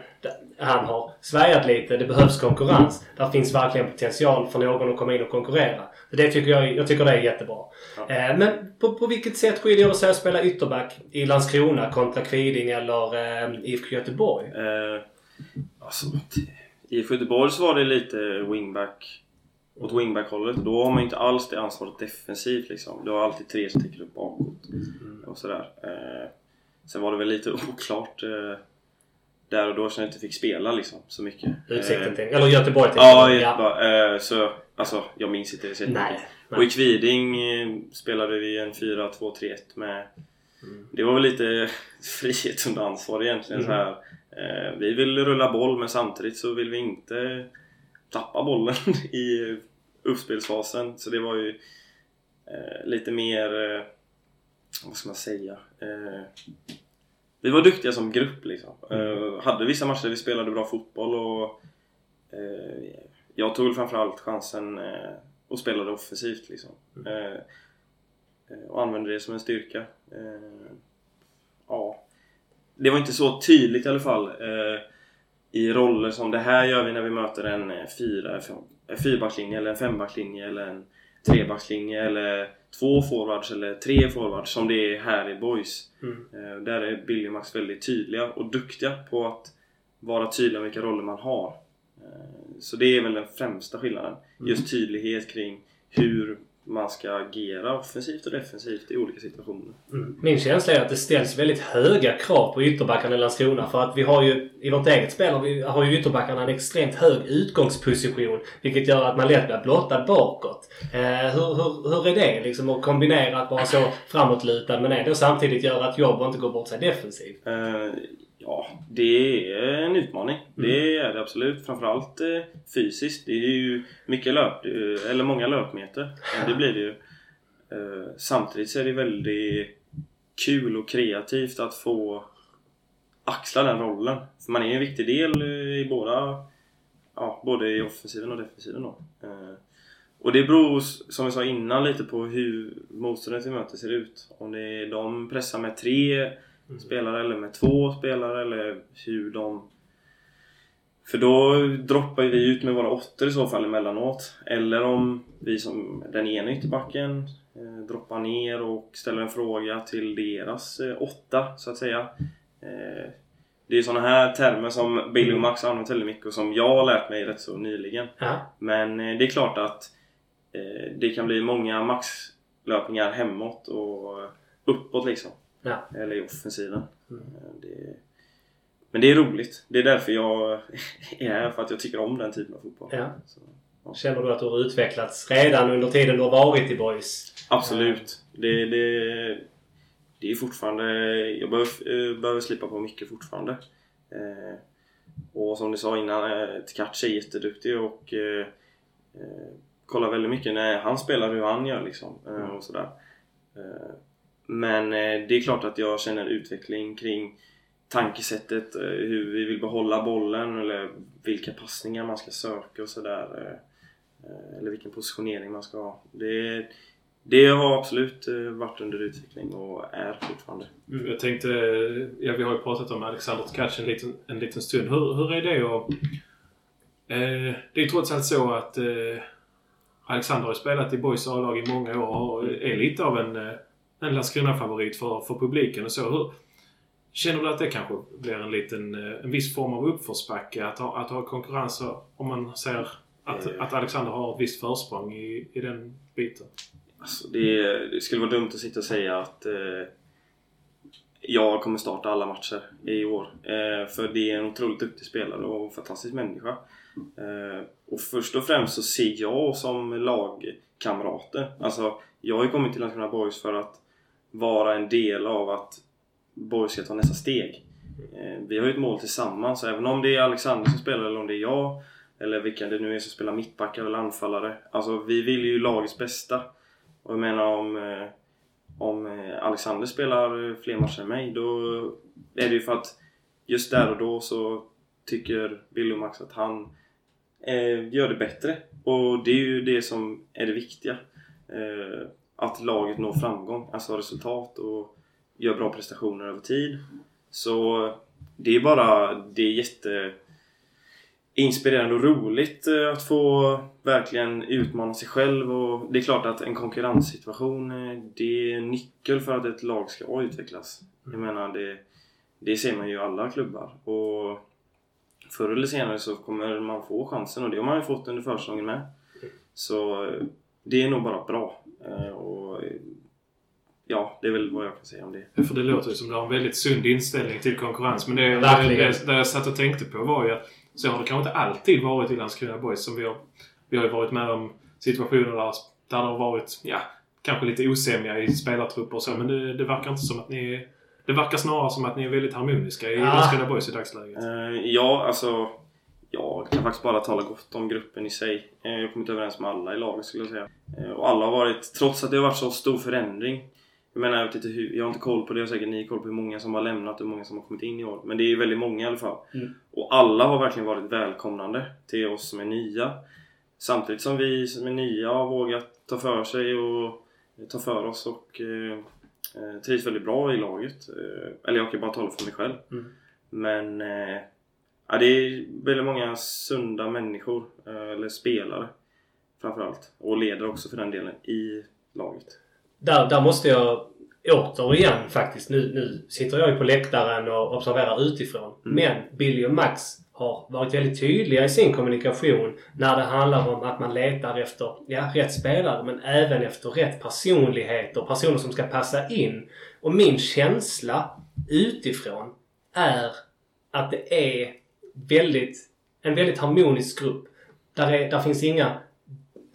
Speaker 3: Han har svajat lite. Det behövs konkurrens. Där finns verkligen potential för någon att komma in och konkurrera. Så Det tycker jag, jag tycker det är jättebra.
Speaker 2: Ja.
Speaker 3: Eh, men på, på vilket sätt skiljer det sig att spela ytterback i Landskrona kontra Kviding eller eh, IFK Göteborg?
Speaker 2: Eh, alltså, IFK Göteborg så var det lite wingback åt wingback-hållet. Då har man inte alls det ansvaret defensivt liksom. Du har alltid tre som täcker upp bakåt och sådär. Eh, sen var det väl lite oklart eh, där och då så jag inte fick spela liksom så mycket.
Speaker 3: Utsikten
Speaker 2: Eh,
Speaker 3: till... Eller Göteborg till
Speaker 2: Ja, ja. Eh, så alltså jag minns inte det så.
Speaker 3: Nej.
Speaker 2: Och i Kviding eh, spelade vi en 4-2-3-1 med Det var väl lite <laughs> frihet under ansvar egentligen
Speaker 3: Mm.
Speaker 2: så här. Vi vill rulla boll men samtidigt så vill vi inte tappa bollen <laughs> i uppspelsfasen så det var ju lite mer vad ska man säga vi var duktiga som grupp liksom. Eh, hade vissa matcher där vi spelade bra fotboll och eh, jag tog framförallt chansen eh, och spelade offensivt liksom. Eh, och använde det som en styrka. Ja. Det var inte så tydligt i alla fall i roller som det här gör vi när vi möter en fyra, fyrbackslinje eller en fembackslinje eller en trebackslinje eller två forwards eller tre forwards som det är här i Boys.
Speaker 3: Mm.
Speaker 2: Eh, där är Billy och Max väldigt tydliga och duktiga på att vara tydliga med vilka roller man har. Eh, så det är väl den främsta skillnaden. Just tydlighet kring hur man ska agera offensivt och defensivt i olika situationer.
Speaker 3: Mm. Min känsla är att det ställs väldigt höga krav på ytterbackarna i Landskrona. För att vi har ju i vårt eget spel vi har ju ytterbackarna en extremt hög utgångsposition. Vilket gör att man lätt blir blottad bakåt. Eh, hur, hur, hur är det liksom att kombinera att vara så framåtlutad men ändå samtidigt göra att jobb inte går bort sig defensivt?
Speaker 2: Eh, ja, det är en utmaning. Det är det absolut. Framförallt eh, fysiskt. Det är ju mycket löp, eh, eller många löpmeter. Det blir det ju. Eh, samtidigt så är det väldigt kul och kreativt att få axla den rollen. För man är en viktig del i båda, ja, både i offensiven och defensiven då. Och det beror, som vi sa innan, lite på hur motståndet vi möter ser ut. Om det är de pressar med tre spelare eller med två spelare eller hur de... För då droppar vi ut med våra åttor i så fall emellanåt. Eller om vi som den ena ytterbacken eh, droppar ner och ställer en fråga till deras eh, åtta så att säga. Eh, det är sådana här termer som Billy och Max har använt väldigt mycket och som jag har lärt mig rätt så nyligen.
Speaker 3: Ja.
Speaker 2: Men eh, det är klart att eh, det kan bli många maxlöpningar hemåt och uppåt liksom.
Speaker 3: Ja.
Speaker 2: Eller i offensiven.
Speaker 3: Mm.
Speaker 2: Eh, Det, men det är roligt. Det är därför jag <laughs> är här. För att jag tycker om den typen av fotboll.
Speaker 3: Ja.
Speaker 2: Så,
Speaker 3: Känner du att du har utvecklats redan under tiden du har varit i Boys?
Speaker 2: absolut. Det, det, det är fortfarande... Jag behöver, eh, behöver slipa på mycket fortfarande. Eh, och som du sa innan, eh, Tkac är jätteduktig och eh, kollar väldigt mycket när han spelar hur han gör liksom. Eh, och sådär. Men eh, det är klart att jag känner en utveckling kring tankesättet, eh, hur vi vill behålla bollen eller vilka passningar man ska söka och sådär. Eh, eller vilken positionering man ska ha. Det, det har absolut varit under utveckling och är fortfarande.
Speaker 1: Mm, jag tänkte, ja vi har ju pratat om Alexander Tkac en liten, en liten stund. Hur, hur är det att... Eh, det är ju trots allt så att eh, Alexander har spelat i BoIS A-lag i många år och är lite av en, eh, en Landskrona-favorit för, för publiken och så. Hur, känner du att det kanske blir en liten, eh, en viss form av uppförsbacke att ha, att ha konkurrens om man ser att,
Speaker 2: Eh.
Speaker 1: att Alexander har ett visst försprång i, i den biten?
Speaker 2: Alltså det, det skulle vara dumt att sitta och säga att eh, jag kommer starta alla matcher i år. Eh, för det är en otroligt duktig spelare och en fantastisk människa. Eh, och först och främst så ser jag som lagkamrater. Alltså, jag har ju kommit till Landskrona Boys för att vara en del av att Borg ska ta nästa steg. Eh, vi har ju ett mål tillsammans, även om det är Alexander som spelar eller om det är jag eller vilka det nu är som spelar mittbackar eller anfallare. Alltså vi vill ju lagets bästa. Och jag menar om, eh, om eh, Alexander spelar fler matcher än mig då är det ju för att just där och då så tycker Billy och Max att han eh, gör det bättre. Och det är ju det som är det viktiga. Eh, att laget når framgång, alltså resultat och gör bra prestationer över tid. Så det är bara, det är jätte inspirerande och roligt eh, att få verkligen utmana sig själv och det är klart att en konkurrenssituation eh, det är nyckel för att ett lag ska utvecklas. Jag menar det, det ser man ju i alla klubbar och förr eller senare så kommer man få chansen och det har man ju fått under försäsongen med. Så eh, det är nog bara bra. Eh, Och ja, det är väl vad jag kan säga om det.
Speaker 1: För det låter ju som du har en väldigt sund inställning till konkurrens. Men det, det, det, det jag satt och tänkte på var ju att så har det kanske inte alltid varit i Landskrona Boys. Som vi, har, vi har ju varit med om situationer där, där det har varit, ja, kanske lite osämja i spelartrupper och så. Men det, det verkar inte som att ni är, Det verkar snarare som att ni är väldigt harmoniska i
Speaker 3: Ja.
Speaker 1: Landskrona Boys i dagsläget.
Speaker 2: Eh, ja, alltså jag kan faktiskt bara tala gott om gruppen i sig. Eh, jag har kommit överens med alla i laget skulle jag säga. Eh, och alla har varit, trots att det har varit så stor förändring. Jag menar, jag vet inte hur, jag har inte koll på det, jag har säkert ni koll på hur många som har lämnat och hur många som har kommit in i år. Men det är väldigt många i alla fall.
Speaker 3: Mm.
Speaker 2: Och alla har verkligen varit välkomnande till oss som är nya. Samtidigt som vi som är nya har vågat ta för sig och ta för oss och eh, eh, trivs väldigt bra i laget. Eh, eller jag kan bara tala för mig själv.
Speaker 3: Mm.
Speaker 2: Men eh, ja, det är väldigt många sunda människor, eh, eller spelare framförallt. Och ledare också för den delen, i laget.
Speaker 3: Där, där måste jag återigen faktiskt. Nu, nu sitter jag ju på läktaren och observerar utifrån.
Speaker 2: Mm.
Speaker 3: Men Billy och Max har varit väldigt tydliga i sin kommunikation när det handlar om att man letar efter ja, rätt spelare men även efter rätt personligheter. Personer som ska passa in. Och min känsla utifrån är att det är väldigt, en väldigt harmonisk grupp. Där, är, där finns inga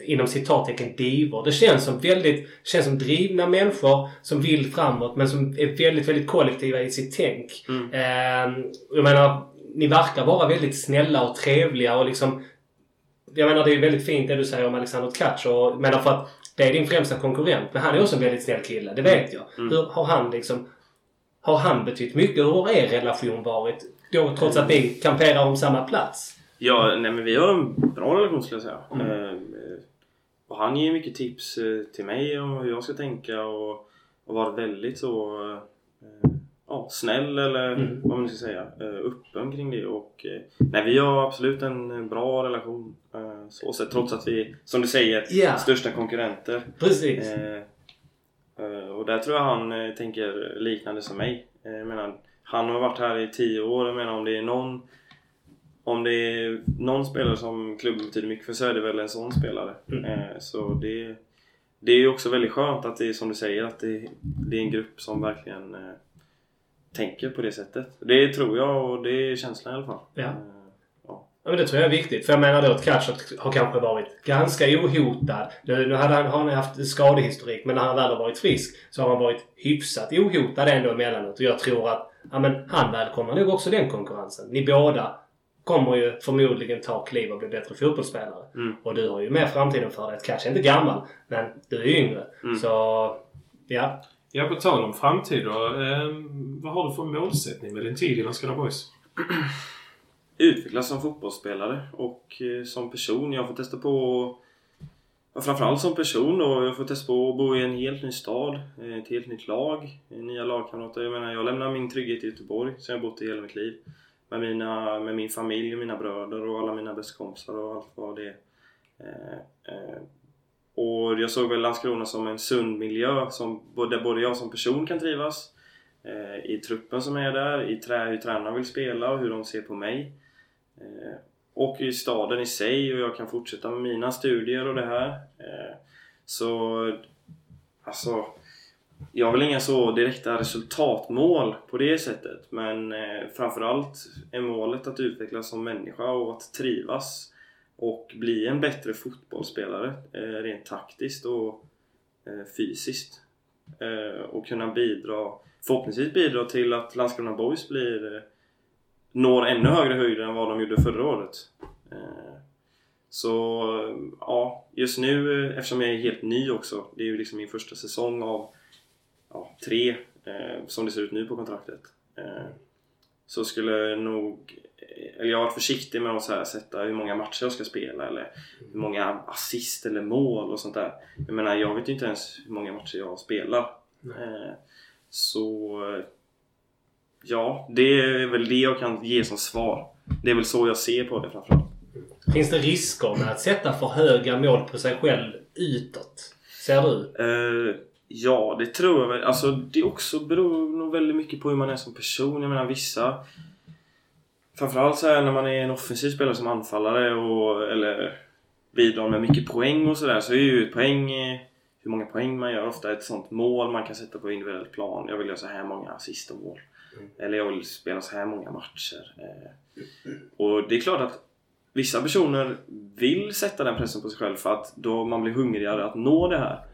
Speaker 3: inom citattecken divor. Det känns som väldigt, känns som drivna människor som vill framåt men som är väldigt, väldigt kollektiva i sitt tänk.
Speaker 2: Mm.
Speaker 3: Eh, jag menar, ni verkar vara väldigt snälla och trevliga och liksom... Jag menar det är väldigt fint det du säger om Alexander Tkach och menar för att det är din främsta konkurrent. Men han är också en väldigt snäll kille, det vet jag.
Speaker 2: Mm.
Speaker 3: Hur har han liksom... Har han betytt mycket? Hur har er relation varit? Då, trots att ni kamperar om samma plats?
Speaker 2: Ja, nej men vi har en bra relation skulle jag säga.
Speaker 3: Mm.
Speaker 2: Eh, och han ger mycket tips eh, till mig om hur jag ska tänka och, och varit väldigt så eh, ja, snäll eller
Speaker 3: Mm.
Speaker 2: vad man ska säga. Öppen kring det och nej vi har absolut en bra relation. Så sett, trots att vi, som du säger,
Speaker 3: Ja.
Speaker 2: största konkurrenter.
Speaker 3: Precis.
Speaker 2: Och där tror jag han tänker liknande som mig. Jag menar, han har varit här i tio år. Jag menar om det är någon om det är någon spelare som klubben betyder mycket för så är det väl en sån spelare.
Speaker 3: Mm.
Speaker 2: Eh, så det, det är ju också väldigt skönt att det är som du säger att det, det är en grupp som verkligen eh, tänker på det sättet. Det tror jag och det är känslan i alla fall.
Speaker 3: Ja.
Speaker 2: Eh, ja.
Speaker 3: Ja, men det tror jag är viktigt. För jag menar då att Kratch har kanske varit ganska ohotad. Nu, nu hade han, har han haft skadehistorik men när han väl har varit frisk så har han varit hyfsat ohotad ändå emellanåt. Och jag tror att ja, men han välkomnar nog också den konkurrensen. Ni båda kommer ju förmodligen ta kliv och bli bättre fotbollsspelare.
Speaker 2: Mm.
Speaker 3: Och du har ju mer framtiden för dig. Är inte gammal men du är yngre.
Speaker 2: Mm.
Speaker 3: Så ja.
Speaker 1: Ja, på tal om framtid då. Eh, vad har du för målsättning med din tid i Landskrona Boys? <clears throat>
Speaker 2: utvecklas som fotbollsspelare och eh, som person. Jag får testa på ja, framförallt som person då. Jag får testa på att bo i en helt ny stad, eh, ett helt nytt lag, eh, nya lagkamrater. Jag menar, jag lämnar min trygghet i Göteborg som jag bott i hela mitt liv. Med, mina, med min familj, mina bröder och alla mina bästa kompisar och allt vad det är. Eh, och jag såg väl Landskrona som en sund miljö som både, där både jag som person kan trivas i truppen som är där, i trä, hur tränarna vill spela och hur de ser på mig. Och i staden i sig och jag kan fortsätta med mina studier och det här. Eh, så alltså jag har väl inga så direkta resultatmål på det sättet men eh, framförallt är målet att utvecklas som människa och att trivas och bli en bättre fotbollsspelare eh, rent taktiskt och fysiskt. Och kunna bidra, förhoppningsvis bidra till att Landskrona Boys blir når ännu högre höjder än vad de gjorde förra året. Eh, Så ja, just nu eh, eftersom jag är helt ny också, det är ju liksom min första säsong av ja, tre eh, som det ser ut nu på kontraktet. Så skulle jag nog, eller jag har varit försiktig med att så här sätta hur många matcher jag ska spela eller hur många assist eller mål och sånt där. Jag menar, jag vet ju inte ens hur många matcher jag spelar. Eh, så ja, det är väl det jag kan ge som svar. Det är väl så jag ser på det framförallt.
Speaker 3: Finns det risker med att sätta för höga mål på sig själv utåt? Ser du?
Speaker 2: Eh, ja, det tror jag väl. Alltså det också beror nog väldigt mycket på hur man är som person. Jag menar vissa... Framförallt så här när man är en offensiv spelare som anfallare och eller bidrar med mycket poäng och sådär så är ju poäng eh, hur många poäng man gör ofta ett sånt mål man kan sätta på individuell plan. Jag vill göra så här många assist och mål. Eller jag vill spela så här många matcher. Eh, och det är klart att vissa personer vill sätta den pressen på sig själv för att då man blir hungrigare att nå det här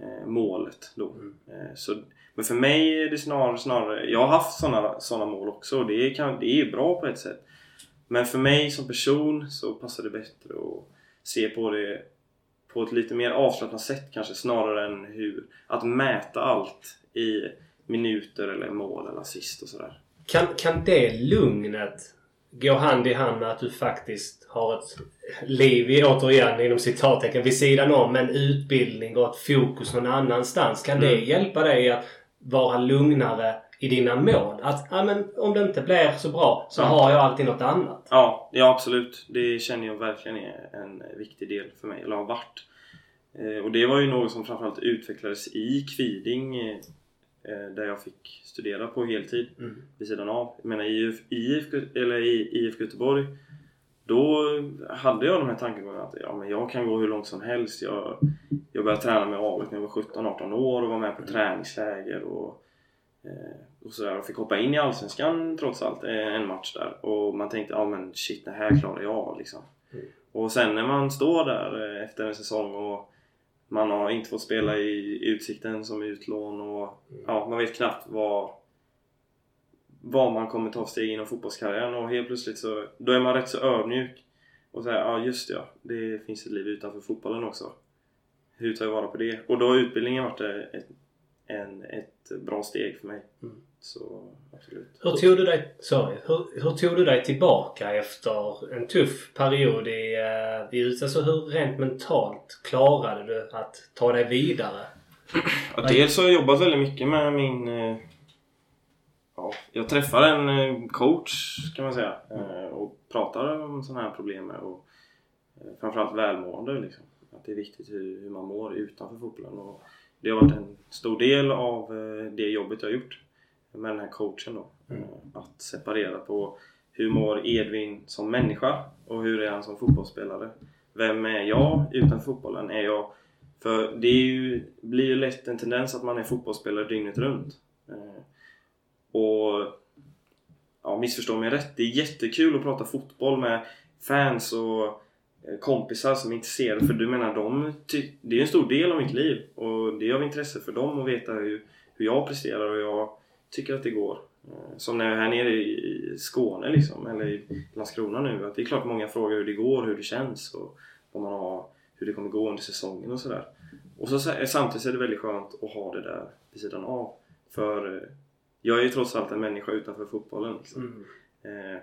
Speaker 2: eh, målet. Då. Eh, så, men för mig är det snarare, snarare jag har haft sådana såna mål också och det, kan, det är bra på ett sätt. Men för mig som person så passar det bättre att se på det på ett lite mer avslappnat sätt kanske snarare än hur att mäta allt i minuter eller mål eller assist och sådär.
Speaker 3: Kan, kan det lugnet gå hand i hand med att du faktiskt har ett liv, i- återigen inom citattecken, vid sidan om en utbildning och ett fokus någon annanstans? Kan det
Speaker 2: Mm.
Speaker 3: hjälpa dig att vara lugnare i dina mål? Att ja, men, om det inte blir så bra så
Speaker 2: Ja.
Speaker 3: har jag alltid något annat.
Speaker 2: Ja, ja absolut. Det känner jag verkligen är en viktig del för mig, eller har varit. Eh, och det var ju något som framförallt utvecklades i Kviding eh, där jag fick studera på heltid
Speaker 3: Mm.
Speaker 2: vid sidan av. Jag menar IF, IF, eller i IF Göteborg då hade jag de här tankegångarna att ja, men jag kan gå hur långt som helst. Jag, jag började träna med AIK när jag var 17-18 år och var med på träningsläger och, eh, och sådär. Och fick hoppa in i Allsvenskan trots allt eh, en match där. Och man tänkte ja men shit det här klarar jag liksom.
Speaker 3: Mm.
Speaker 2: Och sen när man står där eh, efter en säsong och man har inte fått spela i Utsikten som utlån och ja, man vet knappt vad vad man kommer ta steg inom fotbollskarriären och helt plötsligt så då är man rätt så ödmjuk och säger ja just det, ja, det finns ett liv utanför fotbollen också. Hur tar jag vara på det? Och då har utbildningen varit ett, en, ett bra steg för mig.
Speaker 3: Mm.
Speaker 2: Så absolut.
Speaker 3: Hur tog du dig, sorry, hur, hur tog du dig tillbaka efter en tuff period i, uh, i USA? Alltså hur rent mentalt klarade du att ta dig vidare?
Speaker 2: Ja, dels har jag jobbat väldigt mycket med min... eh, Ja, jag träffar en eh, coach kan man säga eh, och pratar om sådana här problem med och eh, framförallt välmående liksom. Att det är viktigt hur, hur man mår utanför fotbollen och det har varit en stor del av eh, det jobbet jag har gjort med den här coachen då.
Speaker 3: Mm.
Speaker 2: Eh, Att separera på hur mår Edvin som människa och hur är han som fotbollsspelare? Vem är jag utanför fotbollen? Är jag för det ju, blir ju lätt en tendens att man är fotbollsspelare dygnet runt. Eh, och ja, missförstå mig rätt, det är jättekul att prata fotboll med fans och eh, kompisar som är intresserade för du menar de det är ju en stor del av mitt liv och det är av intresse för dem att veta hur, hur jag presterar och jag tycker att det går. Eh, Som när jag är här nere i Skåne liksom, eller i Landskrona nu. Att det är klart många frågar hur det går, hur det känns och vad man har, hur det kommer gå under säsongen och sådär. Och så, samtidigt är det väldigt skönt att ha det där vid sidan av. För eh, jag är ju trots allt en människa utanför fotbollen. Liksom.
Speaker 3: Mm.
Speaker 2: Eh,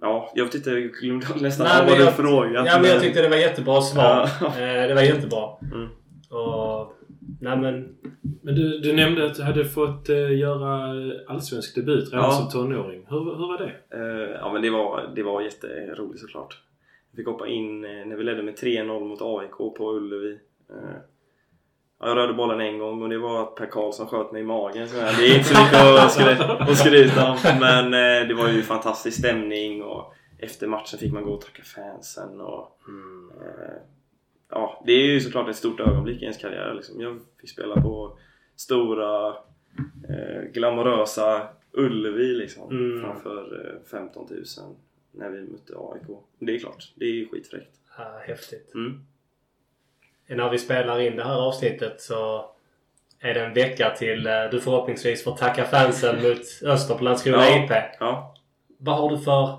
Speaker 2: ja, jag inte, jag glömde <laughs> nästan
Speaker 3: Nej,
Speaker 2: vad du frågat.
Speaker 3: Ja men jag tyckte det var jättebra svar.
Speaker 2: Ja.
Speaker 3: Eh, det var jättebra.
Speaker 2: Mm.
Speaker 3: Och, nej men...
Speaker 1: Men du, du nämnde att du hade fått eh, göra allsvensk debut redan
Speaker 2: Ja.
Speaker 1: som tonåring. Hur, hur var det?
Speaker 2: Eh, ja men det var, det var jätteroligt såklart. Jag fick hoppa in eh, när vi ledde med 3-0 mot AIK på Ullevi. Eh, ja, jag rörde bollen en gång och det var att Per Karlsson sköt mig i magen. Så här. Det är inte så mycket att skryta, att skryta om. <laughs> Men eh, det var ju fantastisk stämning och efter matchen fick man gå och tacka fansen. Och,
Speaker 3: Mm.
Speaker 2: eh, ja, det är ju såklart ett stort ögonblick i ens karriär. Liksom. Jag fick spela på stora, eh, glamorösa Ullevi liksom,
Speaker 3: Mm.
Speaker 2: framför eh, 15 000 när vi mötte AIK. Det är klart, det är ju skitfräckt.
Speaker 3: Ja, häftigt.
Speaker 2: Mm.
Speaker 3: När vi spelar in det här avsnittet så är det en vecka till eh, du förhoppningsvis får tacka fansen <laughs> mot Öster på Landskrona
Speaker 2: Ja.
Speaker 3: IP.
Speaker 2: Ja.
Speaker 3: Vad har du för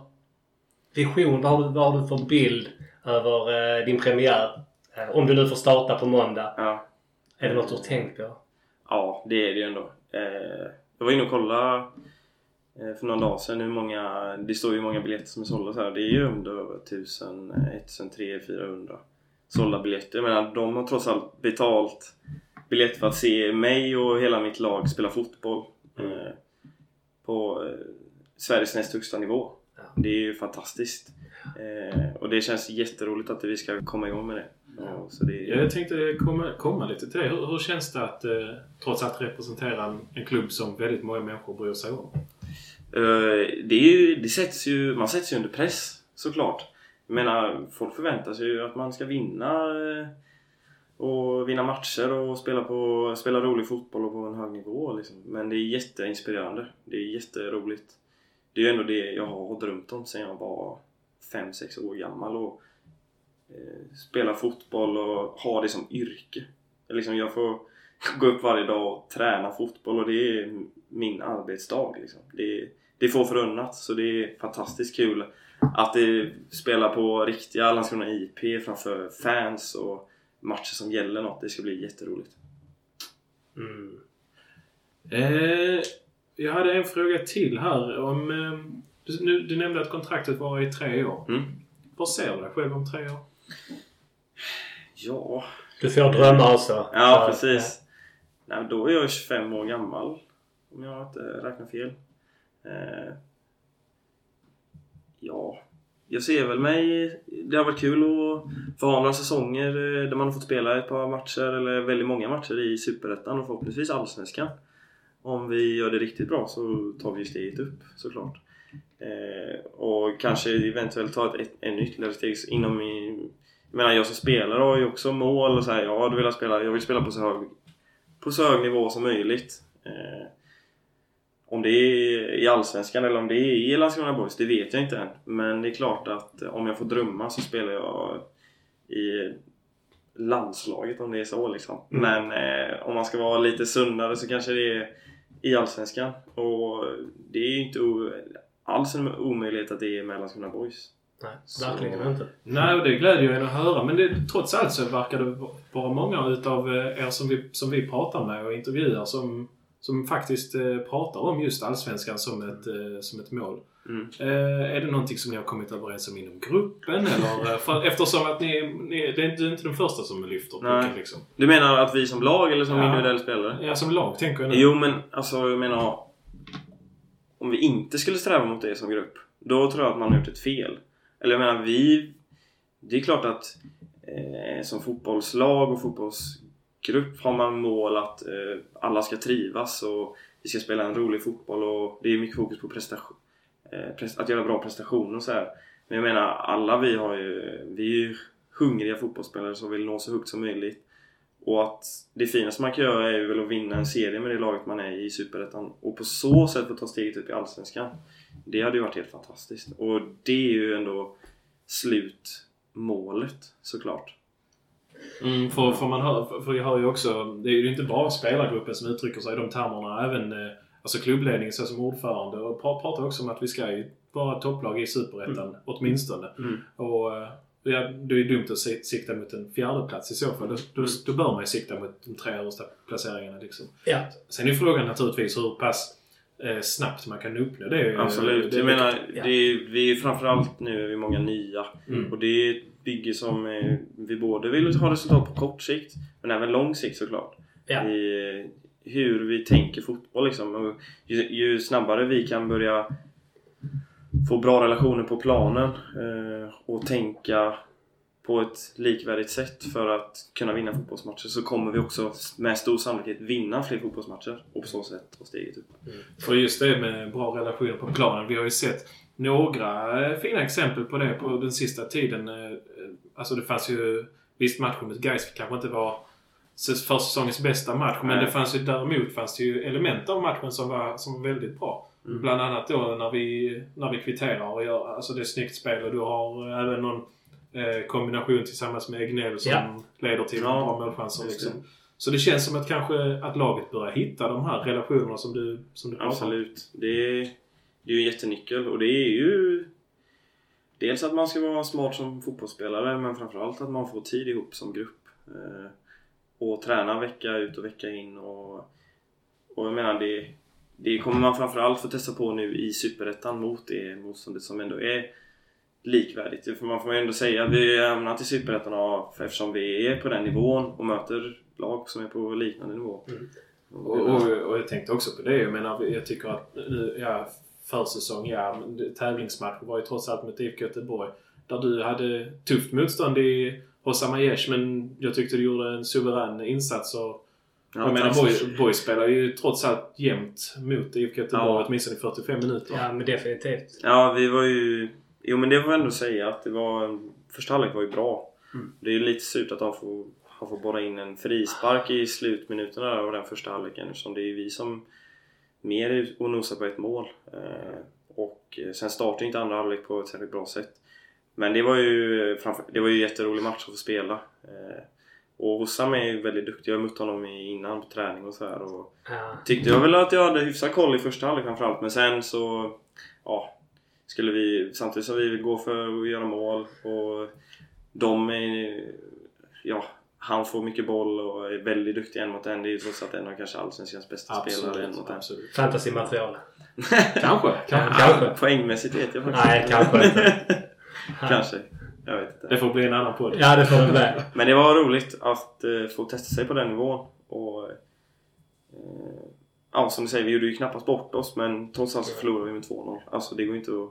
Speaker 3: vision? Vad har du, vad har du för bild över eh, din premiär? Eh, om du nu får starta på måndag.
Speaker 2: Ja.
Speaker 3: Är det något du har tänkt på?
Speaker 2: ja, det är det ju ändå. Eh, jag var inne och kollade eh, för några dagar sedan hur många, det står ju hur många biljetter som är sålda så här. Det är ju under 1000, eh, 1300-400 sålda biljetter. Jag menar, de har trots allt betalt biljett för att se mig och hela mitt lag spela fotboll
Speaker 3: Mm.
Speaker 2: eh, på eh, Sveriges näst högsta nivå.
Speaker 3: Ja.
Speaker 2: Det är ju fantastiskt. Eh, och det känns jätteroligt att vi ska komma igång med det. Ja, så det
Speaker 1: Ja, jag tänkte komma, komma lite till det. Hur, hur känns det att eh, trots allt representera en, en klubb som väldigt många människor bryr sig om?
Speaker 2: Eh, det är ju, det sätts ju, man sätts ju under press såklart. Jag menar, folk förväntar sig ju att man ska vinna eh, och vinna matcher och spela, på, spela rolig fotboll och på en hög nivå. Liksom. Men det är jätteinspirerande. Det är jätteroligt. Det är ju ändå det jag har drömt om sedan jag var 5-6 år gammal. Och, spela fotboll och ha det som yrke. Liksom jag får gå upp varje dag och träna fotboll och det är min arbetsdag. Liksom. Det, det är få förunnat så det är fantastiskt kul att det spelar på riktiga Landskrona IP framför fans och matcher som gäller något. Det ska bli jätteroligt.
Speaker 3: Mm.
Speaker 1: Eh, jag hade en fråga till här. Om, eh, du, nu, du nämnde att kontraktet var i tre år.
Speaker 2: Mm.
Speaker 1: Vad ser du dig själv om tre år?
Speaker 2: Ja,
Speaker 3: Du får drömma också.
Speaker 2: ja precis. Nej, men då är jag 25 år gammal. Om jag inte räknar fel. Eh, ja, jag ser väl mig... Det har varit kul att få ha några säsonger eh, där man har fått spela ett par matcher eller väldigt många matcher i Superettan och förhoppningsvis Allsvenskan. Om vi gör det riktigt bra så tar vi ju steget upp såklart. Eh, och kanske eventuellt ta ett, ett ännu ytterligare steg inom i... Jag menar jag som spelare har ju också mål och så här, ja, du vill jag spela, jag vill spela på så hög, på så hög nivå som möjligt. Eh, om det är i Allsvenskan eller om det är i Landskrona Boys, det vet jag inte än. Men det är klart att om jag får drömma så spelar jag i landslaget om det är så liksom.
Speaker 3: Mm.
Speaker 2: Men eh, om man ska vara lite sundare så kanske det är i Allsvenskan. Och det är ju inte alls en omöjlighet att det är med Landskrona Boys.
Speaker 3: Nej,
Speaker 2: Så-
Speaker 3: verkligen inte.
Speaker 1: Nej, och det glädjer en att höra. Men det, trots allt så verkar det vara många utav eh, er som vi, som vi pratar med och intervjuar som, som faktiskt eh, pratar om just Allsvenskan som ett, eh, som ett mål.
Speaker 2: Mm.
Speaker 1: Eh, är det någonting som ni har kommit överens om inom gruppen? Eller, för, eftersom att ni, ni, det är inte, inte den första som lyfter
Speaker 2: Nej.
Speaker 1: pucken liksom.
Speaker 2: Du menar att vi som lag eller som
Speaker 1: Ja.
Speaker 2: individuell spelare?
Speaker 1: Ja, som lag tänker jag nu.
Speaker 2: Jo men alltså jag menar om vi inte skulle sträva mot det som grupp Då tror jag att man har gjort ett fel Eller jag menar vi Det är klart att eh, Som fotbollslag och fotbollsgrupp har man mål att eh, alla ska trivas och vi ska spela en rolig fotboll och det är mycket fokus på prestation eh, Att göra bra prestationer och så här. Men jag menar alla vi har ju Vi är ju hungriga fotbollsspelare som vill nå så högt som möjligt och att det finaste man kan göra är väl att vinna en serie med det laget man är i Superettan och på så sätt få ta steget upp i Allsvenskan. Det hade ju varit helt fantastiskt. Och det är ju ändå slutmålet såklart.
Speaker 1: Mm, för, för, man hör, för- jag hör ju också, det är ju inte bara spelargruppen som uttrycker sig i de termerna. Även eh, alltså klubbledningen så som ordförande och pra- pratar också om att vi ska ju vara topplag i Superettan åtminstone.
Speaker 2: Mm.
Speaker 1: Och eh, ja, det är ju dumt att si- sikta mot en fjärde plats i så fall. Då, då, då bör man ju sikta mot de tre översta placeringarna. Liksom.
Speaker 3: Ja.
Speaker 1: Sen är ju frågan naturligtvis hur pass eh, snabbt man kan uppnå det.
Speaker 2: Absolut.
Speaker 1: Det,
Speaker 2: Jag menar,
Speaker 3: ja.
Speaker 2: det är, vi är framförallt nu är vi många nya.
Speaker 1: Mm.
Speaker 2: Och det är ett bygge som eh, vi både vill ha resultat på kort sikt men även lång sikt såklart.
Speaker 3: Ja.
Speaker 2: I eh, hur vi tänker fotboll liksom. Ju, ju snabbare vi kan börja få bra relationer på planen eh, och tänka på ett likvärdigt sätt för att kunna vinna fotbollsmatcher så kommer vi också med stor sannolikhet vinna fler fotbollsmatcher och på så sätt ta steget upp.
Speaker 1: För just det med bra relationer på planen. Vi har ju sett några eh, fina exempel på det på den sista tiden. Eh, Alltså det fanns ju... Visst, matchen mot Gais kanske inte var försäsongens bästa match. Men
Speaker 2: Nej.
Speaker 1: det fanns ju däremot fanns det ju element av matchen som var, som var väldigt bra.
Speaker 2: Mm.
Speaker 1: Bland annat då när vi, när vi kvitterar och gör... Alltså det är snyggt spel och du har eh, även någon eh, kombination tillsammans med Egnell som
Speaker 3: Ja.
Speaker 1: leder till
Speaker 2: Ja,
Speaker 1: bra målchanser. Liksom. Så det känns som att kanske att laget börjar hitta de här relationerna som du, som du pratar om.
Speaker 2: Absolut. Det är, det är ju en jättenyckel och det är ju Dels att man ska vara smart som fotbollsspelare men framförallt att man får tid ihop som grupp. Eh, och träna vecka ut och vecka in och, och jag menar det, det kommer man framförallt få testa på nu i Superettan mot det motståndet som ändå är likvärdigt. För man får ändå säga att vi har hamnat i Superettan eftersom vi är på den nivån och möter lag som är på liknande nivå.
Speaker 3: Mm.
Speaker 1: Och, och, och jag tänkte också på det. Jag menar, jag tycker att nu, ja, försäsong, ja, det- tävlingsmatch var ju trots allt mot IFK Göteborg. Där du hade tufft motstånd i Hossam Aiesh, men jag tyckte du gjorde en suverän insats. Och,
Speaker 2: Ja,
Speaker 1: jag menar,
Speaker 2: tack.
Speaker 1: Boy, Boy spelar ju trots allt jämnt mot IFK Göteborg,
Speaker 2: Ja.
Speaker 1: åtminstone i 45 minuter.
Speaker 3: Ja, men definitivt.
Speaker 2: Ja, vi var ju... Jo men det får jag ändå säga att det var... Första halvlek var ju bra.
Speaker 3: Mm.
Speaker 2: Det är ju lite surt att de får, han får borra in en frispark i slutminuterna av den första halvleken eftersom det är vi som mer och nosar på ett mål. Eh, och eh, sen startar inte andra halvlek på ett särskilt bra sätt. Men det var ju, framför, det var ju en jätterolig match att få spela. Och Hossam är ju väldigt duktig. Jag har mött honom i- innan på träning och så här. Och
Speaker 3: Ja.
Speaker 2: tyckte jag väl att jag hade hyfsad koll i första halvlek framförallt men sen så ja, skulle vi samtidigt som vi vill gå för att göra mål och de är ja, han får mycket boll och är väldigt duktig en mot en. Det är ju trots allt en av kanske allsvenskans bästa spelare en
Speaker 1: Absolut.
Speaker 2: mot en.
Speaker 1: absolut.
Speaker 3: Fantasymaterial. <laughs>
Speaker 1: Kanske. kanske.
Speaker 3: Kanske.
Speaker 2: Poängmässigt vet jag faktiskt
Speaker 3: Nej, kanske inte. <laughs>
Speaker 2: kanske. Jag vet inte.
Speaker 1: Det får bli en annan podd.
Speaker 3: Ja, det får med.
Speaker 2: Men det var roligt att eh, få testa sig på den nivån. Och, eh, ja, som du säger, vi gjorde ju knappast bort oss men trots allt så förlorade vi med 2-0. Alltså det går inte att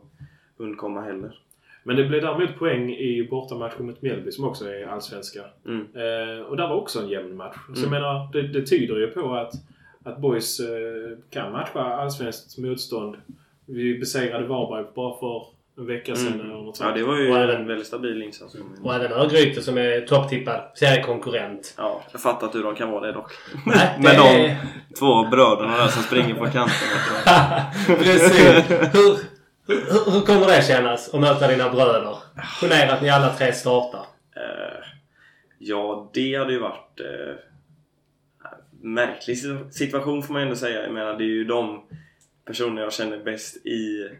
Speaker 2: undkomma heller.
Speaker 1: Men det blev däremot poäng i bortamatchen mot Mjällby som också är allsvenska.
Speaker 2: Mm.
Speaker 1: Eh, och där var också en jämn match. Så jag
Speaker 2: Mm.
Speaker 1: menar, det, det tyder ju på att, att boys eh, kan matcha allsvenskt motstånd. Vi besegrade Varberg bara för en vecka sedan
Speaker 2: Mm.
Speaker 1: eller något
Speaker 2: Ja,
Speaker 1: sånt.
Speaker 2: det var ju
Speaker 3: Och även-
Speaker 2: en väldigt stabil insats.
Speaker 3: Och även Örgryte som är topptippad seriekonkurrent.
Speaker 2: Ja, jag fattar inte hur de kan vara det dock. <laughs>
Speaker 3: Nej, det
Speaker 2: Med de två bröderna där som springer på kanten. <laughs>
Speaker 3: Precis. Hur, hur, hur kommer det kännas att möta dina bröder? Ponera att ni alla tre startar.
Speaker 2: Eh, ja, det hade ju varit eh, märklig situ- situation får man ändå säga. Jag menar, det är ju de personer jag känner bäst i ja,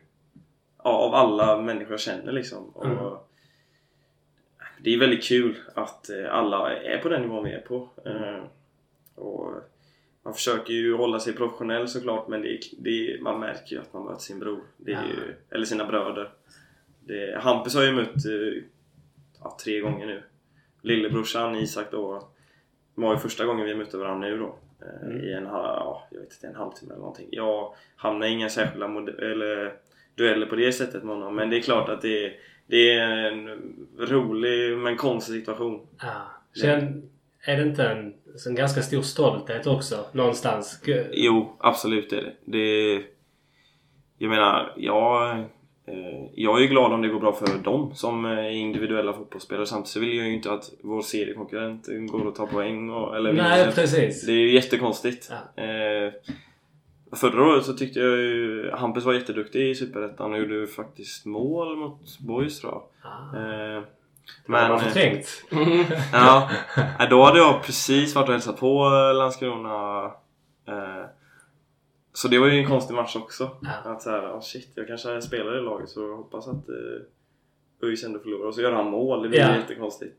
Speaker 2: av alla människor jag känner liksom. Och,
Speaker 3: Mm.
Speaker 2: Det är väldigt kul att eh, alla är på den nivån vi är på. Eh, och man försöker ju hålla sig professionell såklart men det, är- det, är- man märker ju att man möter sin bror. Det
Speaker 3: Ja.
Speaker 2: ju, eller sina bröder. Det, Hampus har ju mött eh, ja, tre gånger nu. Lillebrorsan Isak då var ju första gången vi mötte varandra nu då.
Speaker 3: Mm.
Speaker 2: I en, ja, jag vet inte, en halvtimme eller någonting. Jag hamnar i inga särskilda mode- eller dueller på det sättet med honom. Men det är klart att det är, det är en rolig men konstig situation.
Speaker 3: Ja. Sen är det inte en, en ganska stor stolthet också någonstans?
Speaker 2: Jo, absolut är det. det jag menar, jag, eh, jag är ju glad om det går bra för dem som eh, är individuella fotbollsspelare. Samtidigt vill jag ju inte att vår seriekonkurrent går och tar poäng och, eller
Speaker 3: Nej,
Speaker 2: vinner.
Speaker 3: precis.
Speaker 2: Det är ju jättekonstigt.
Speaker 3: Ja.
Speaker 2: Förra året så tyckte jag ju Hampus var jätteduktig i Superettan och gjorde faktiskt mål mot Boys tror jag.
Speaker 3: Ah.
Speaker 2: Eh,
Speaker 3: Men, man
Speaker 2: eh,
Speaker 3: förträngt. <laughs>
Speaker 2: ja, då hade jag precis varit och hälsat på Landskrona. Eh, så det var ju en konstig match också.
Speaker 3: Ja.
Speaker 2: Att såhär, oh shit, jag kanske spelar i laget så jag hoppas att eh, ÖIS ändå förlorar. Och så gör han mål, det blir
Speaker 3: Ja.
Speaker 2: jättekonstigt.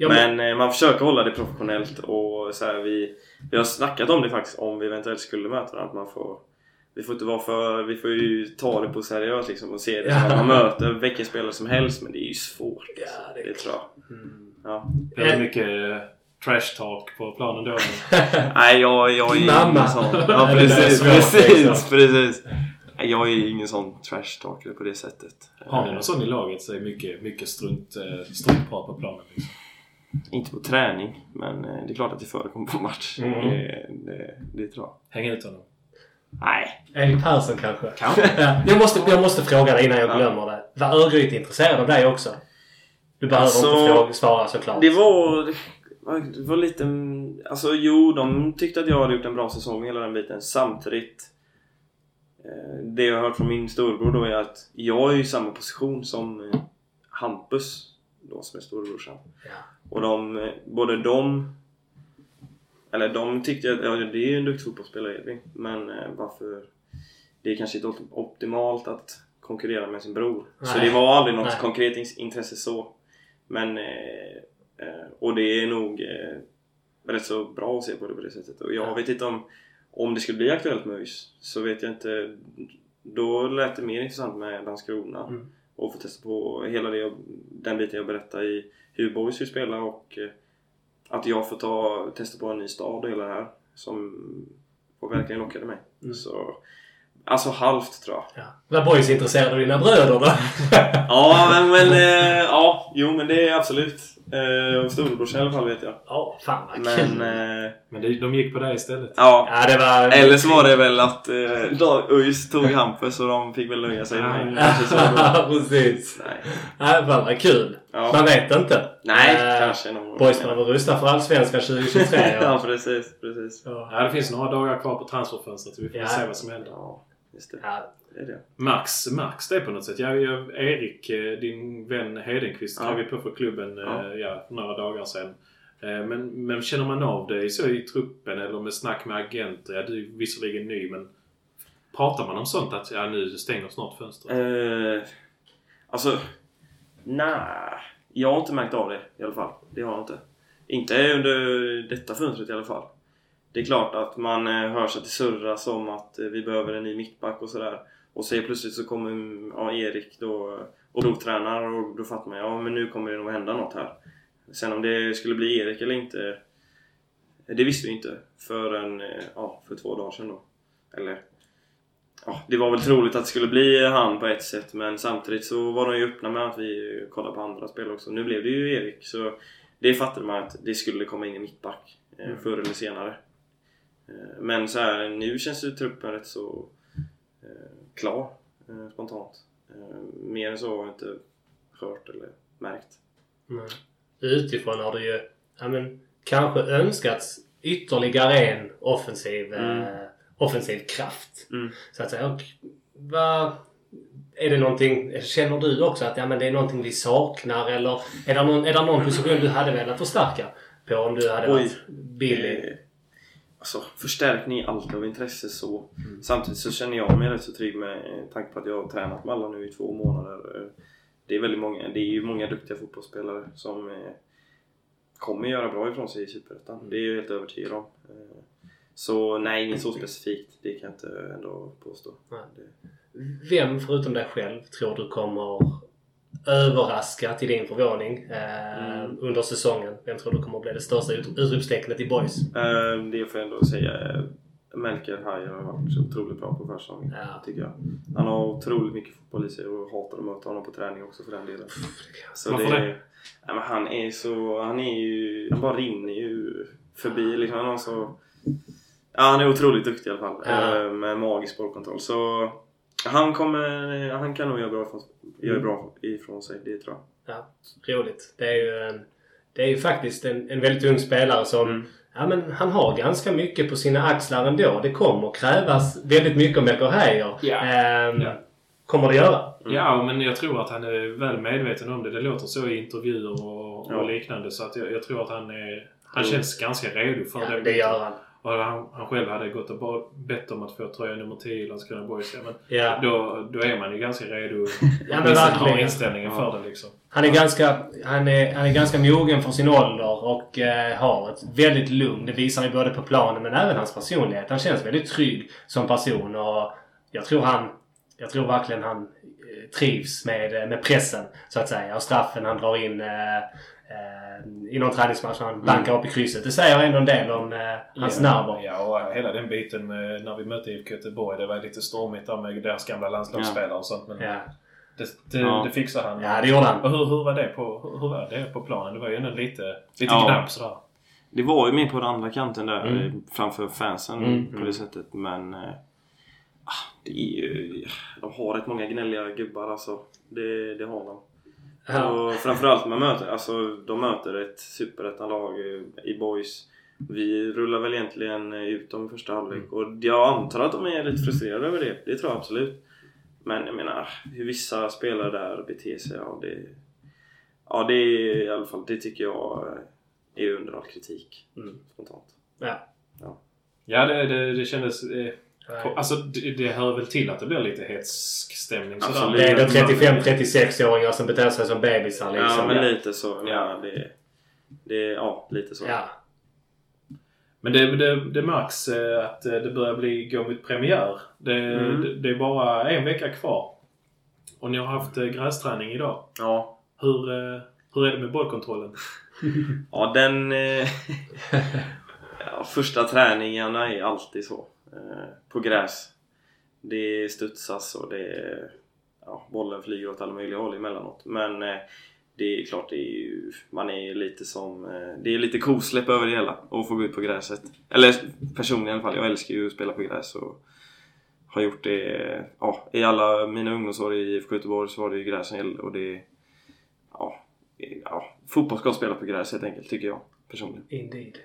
Speaker 3: Ja, men,
Speaker 2: Men eh, man försöker hålla det professionellt och så här, vi, vi har snackat om det faktiskt om vi eventuellt skulle möta varandra. Att man får, vi får inte vara för... Vi får ju ta det på seriöst liksom och se det som
Speaker 3: Ja.
Speaker 2: att man möter vilken spelare som helst. Men det är ju svårt.
Speaker 3: Ja, det
Speaker 2: det,
Speaker 3: är
Speaker 2: tror jag.
Speaker 3: Mm.
Speaker 2: Ja.
Speaker 1: Det är mycket eh, trash talk på planen då. <laughs>
Speaker 2: Nej, jag, jag är
Speaker 3: Mamma.
Speaker 2: ingen sån. <laughs> Ja, precis. precis,
Speaker 3: liksom.
Speaker 2: precis. Jag är ingen sån trash talker på det sättet.
Speaker 1: Har ni någon sån i laget så är mycket, mycket strunt, eh, struntprat på planen. Liksom.
Speaker 2: Inte på träning, men eh, det är klart att det förekommer på match.
Speaker 3: Mm.
Speaker 2: Det, det, det tror jag.
Speaker 1: Häng ut honom.
Speaker 2: Nej.
Speaker 3: Erik Persson kanske?
Speaker 1: Kanske. <laughs>
Speaker 3: Ja, jag, måste, jag måste fråga dig innan jag
Speaker 2: Ja.
Speaker 3: glömmer det. Var Örgryte intresserad av dig också? Du behöver
Speaker 2: Alltså,
Speaker 3: inte fråga, svara såklart.
Speaker 2: Det var, det var lite... Alltså jo, de tyckte att jag hade gjort en bra säsong hela den biten. Samtidigt eh, Det jag har hört från min storbror då är att jag är i samma position som eh, Hampus då som är storebrorsan.
Speaker 3: Ja.
Speaker 2: Och de, eh, både de Eller de tyckte att ja, det är ju en duktig fotbollsspelare Edvin Men eh, varför Det är kanske inte op- optimalt att konkurrera med sin bror. Så
Speaker 3: Nej.
Speaker 2: det var aldrig något
Speaker 3: Nej.
Speaker 2: konkret in- intresse så. Men eh, Och det är nog rätt så bra att se på det på det sättet. Och jag
Speaker 3: Ja.
Speaker 2: vet inte om Om det skulle bli aktuellt med ÖIS så vet jag inte Då lät det mer intressant med Landskrona.
Speaker 3: Mm.
Speaker 2: Och få testa på hela det, den biten jag berättade i hur Boys vill spela och eh, att jag får ta, testa på en ny stad och hela det här som verkligen lockade mig.
Speaker 3: Mm.
Speaker 2: Så, alltså halvt tror jag.
Speaker 3: Ja. Var boys intresserade av dina bröder då? <laughs>
Speaker 2: Ja men, men eh, ja, jo men det är absolut. Eh, och storebrorsan i alla fall vet jag.
Speaker 3: Ja, fan vad
Speaker 2: Men
Speaker 3: kul.
Speaker 2: eh,
Speaker 1: Men det, de gick på det istället.
Speaker 2: ja.
Speaker 3: Ja, det var...
Speaker 2: Eller så var det väl att eh, ÖIS tog Hampus och de fick väl nöja sig med då. <laughs>
Speaker 3: Precis.
Speaker 2: Nej.
Speaker 3: Ja, fan vad kul.
Speaker 2: Ja.
Speaker 3: Man vet inte.
Speaker 2: Nej,
Speaker 3: Eh,
Speaker 2: kanske någon.
Speaker 3: Boys behöver rusta för Allsvenskan 2023.
Speaker 2: Ja <laughs>
Speaker 3: ja.
Speaker 2: precis, precis.
Speaker 3: Ja.
Speaker 1: Ja, det finns några dagar kvar på transferfönstret. Vi får
Speaker 3: Ja.
Speaker 1: se vad som händer.
Speaker 2: Ja, just det.
Speaker 3: Ja.
Speaker 2: Det är det.
Speaker 1: Max, Max det på något sätt. Jag, jag, Erik, eh, din vän Hedenqvist,
Speaker 2: Ja.
Speaker 1: skrev ju på för klubben
Speaker 2: Ja.
Speaker 1: ja. Ja, för några dagar sedan. Eh, Men, men känner man av det så i truppen eller med snack med agenter? Ja, du är visserligen ny men pratar man om sånt att ja, nu stänger snart fönstret?
Speaker 2: Eh, alltså, nej. Jag har inte märkt av det i alla fall. Det har jag inte. Inte under detta fönstret i alla fall. Det är klart att man eh, hör sig att det surras om att eh, vi behöver en ny mittback och sådär. Och så plötsligt så kommer ja, Erik då och provtränar och då fattar man ja men nu kommer det nog hända något här. Sen om det skulle bli Erik eller inte det visste vi inte förrän eh, ja, för två dagar sedan då. Eller ja, det var väl troligt att det skulle bli han på ett sätt men samtidigt så var de ju öppna med att vi kollade på andra spel också. Nu blev det ju Erik så det fattade man att det skulle komma in en mittback eh,
Speaker 1: Mm.
Speaker 2: förr eller senare. Eh, Men så här, nu känns ju truppen rätt så eh, klar eh, spontant. Mer än så har jag inte hört eller märkt.
Speaker 3: Nej. Utifrån har det ju ja, men, kanske önskats ytterligare en offensiv,
Speaker 2: Mm.
Speaker 3: eh, offensiv kraft.
Speaker 2: Mm.
Speaker 3: Så att säga. Och, vad, är det någonting, känner du också att ja, men det är någonting vi saknar eller är det någon, är det någon position du hade velat förstärka på om du hade
Speaker 2: Oj.
Speaker 3: varit billig?
Speaker 2: Alltså förstärkning är alltid av intresse så.
Speaker 3: Mm.
Speaker 2: Samtidigt så känner jag mig rätt så trygg med eh, tanke på att jag har tränat med alla nu i två månader. Eh, Det är väldigt många, det är ju många duktiga fotbollsspelare som eh, kommer göra bra ifrån sig i Superettan.
Speaker 3: Mm.
Speaker 2: Det är jag helt övertygad om. Eh, Så nej, inget så specifikt. Det kan jag inte ändå påstå. Det,
Speaker 3: Vem förutom dig själv tror du kommer överraska till din förvåning eh,
Speaker 2: Mm.
Speaker 3: under säsongen? Vem tror du kommer bli det största ut- utropstecknet i boys?
Speaker 2: Eh, det får jag ändå säga. Melker Hajer har varit otroligt bra på försäsongen.
Speaker 3: Ja.
Speaker 2: Tycker jag. Han har otroligt mycket fotboll i sig och hatar att möta honom på träning också för den delen. Så
Speaker 1: Varför
Speaker 2: det?
Speaker 1: det?
Speaker 2: Nej, men han är så... Han är ju... Han bara rinner ju förbi liksom. Han har så... Ja, han är otroligt duktig i alla fall.
Speaker 3: Ja.
Speaker 2: eh, Med magisk bollkontroll. Så... Han kommer... Han kan nog göra bra ifrån, göra bra ifrån sig. Det tror jag.
Speaker 3: Ja, roligt. Det är ju, en, det är ju faktiskt en, en väldigt ung spelare som
Speaker 2: Mm.
Speaker 3: Ja, men han har ganska mycket på sina axlar ändå. Det kommer krävas väldigt mycket om Melker.
Speaker 1: Ja.
Speaker 3: Ehm,
Speaker 1: Ja.
Speaker 3: Kommer det göra?
Speaker 2: Mm.
Speaker 1: Ja, men jag tror att han är väl medveten om det. Det låter så i intervjuer och,
Speaker 2: Ja.
Speaker 1: och liknande. Så att jag, jag tror att han är... Han
Speaker 2: Mm.
Speaker 1: känns ganska redo för
Speaker 3: Ja,
Speaker 1: det.
Speaker 3: det gör han.
Speaker 1: Och han, han själv hade gått och bett om att få tröja nummer 10 i Landskrona Boys. Ja, men
Speaker 3: Ja.
Speaker 1: då, då är man ju ganska redo. <laughs>
Speaker 3: Ja, men
Speaker 1: har inställningen
Speaker 2: Ja.
Speaker 1: för det liksom.
Speaker 3: Han är, ganska, han, är, han är ganska mogen för sin ålder och eh, har ett väldigt lugn. Det visar ju både på planen men även hans personlighet. Han känns väldigt trygg som person och jag tror han... Jag tror verkligen han eh, trivs med, eh, med pressen så att säga. Och straffen han drar in eh, eh, i någon träningsmatch när han bankar upp i krysset. Det säger ändå en del om eh, hans nerver.
Speaker 1: Ja, och hela den biten med, när vi mötte IFK Göteborg. Det var lite stormigt där med deras gamla landslagsspelare och sånt. Men
Speaker 3: Ja.
Speaker 1: det, det,
Speaker 2: Ja.
Speaker 1: det fixade han.
Speaker 3: ja, det gjorde han.
Speaker 1: Och hur, hur, var det på, hur, var det på planen? Det var ju ändå lite, lite
Speaker 2: Ja.
Speaker 1: gnabb sådär.
Speaker 2: Det var ju mer på den andra kanten där
Speaker 3: Mm.
Speaker 2: eh, framför fansen
Speaker 3: Mm,
Speaker 2: på
Speaker 3: mm.
Speaker 2: det sättet. Men eh, ah, det är ju... De har rätt många gnälliga gubbar alltså. Det, det har de.
Speaker 3: Ja.
Speaker 2: Och framförallt man möter, alltså de möter ett superettanlag i boys. Vi rullar väl egentligen ut dem i första halvlek och jag antar att de är lite frustrerade över det. Det tror jag absolut. Men jag menar, hur vissa spelare där beter sig, ja det... Ja det är i alla fall, det tycker jag är under all kritik.
Speaker 3: Mm.
Speaker 2: Spontant.
Speaker 3: Ja.
Speaker 1: Ja, det, det, det kändes... Eh. På, alltså det, det hör väl till att det blir lite hetsk stämning sådär.
Speaker 3: Det är då 35-36-åringar som beter sig som bebisar liksom.
Speaker 2: Ja men lite så.
Speaker 1: Ja.
Speaker 2: det, det, ja lite så.
Speaker 3: Ja.
Speaker 1: Men det, det, det märks eh, att eh, det börjar bli gå mot premiär. Det,
Speaker 2: Mm.
Speaker 1: det, det är bara en vecka kvar. Och ni har haft eh, grästräning idag.
Speaker 2: ja.
Speaker 1: Hur, hur är det med bollkontrollen? <laughs>
Speaker 2: Ja, den... <laughs> Ja, första träningarna är alltid så. Eh, på gräs. Det studsas och det... Ja, bollen flyger åt alla möjliga håll emellanåt. Men eh, det är klart, det är ju, man är lite som... Eh, det är lite kosläpp över det hela att få gå ut på gräset. Eller personligen i alla fall. Jag älskar ju att spela på gräs och har gjort det... Ja, i alla mina ungdomsår i IFK Göteborg så var det ju gräs som gällde och det... Ja, ja, fotboll ska spela på gräs helt enkelt, tycker jag personligen.
Speaker 3: Indeed.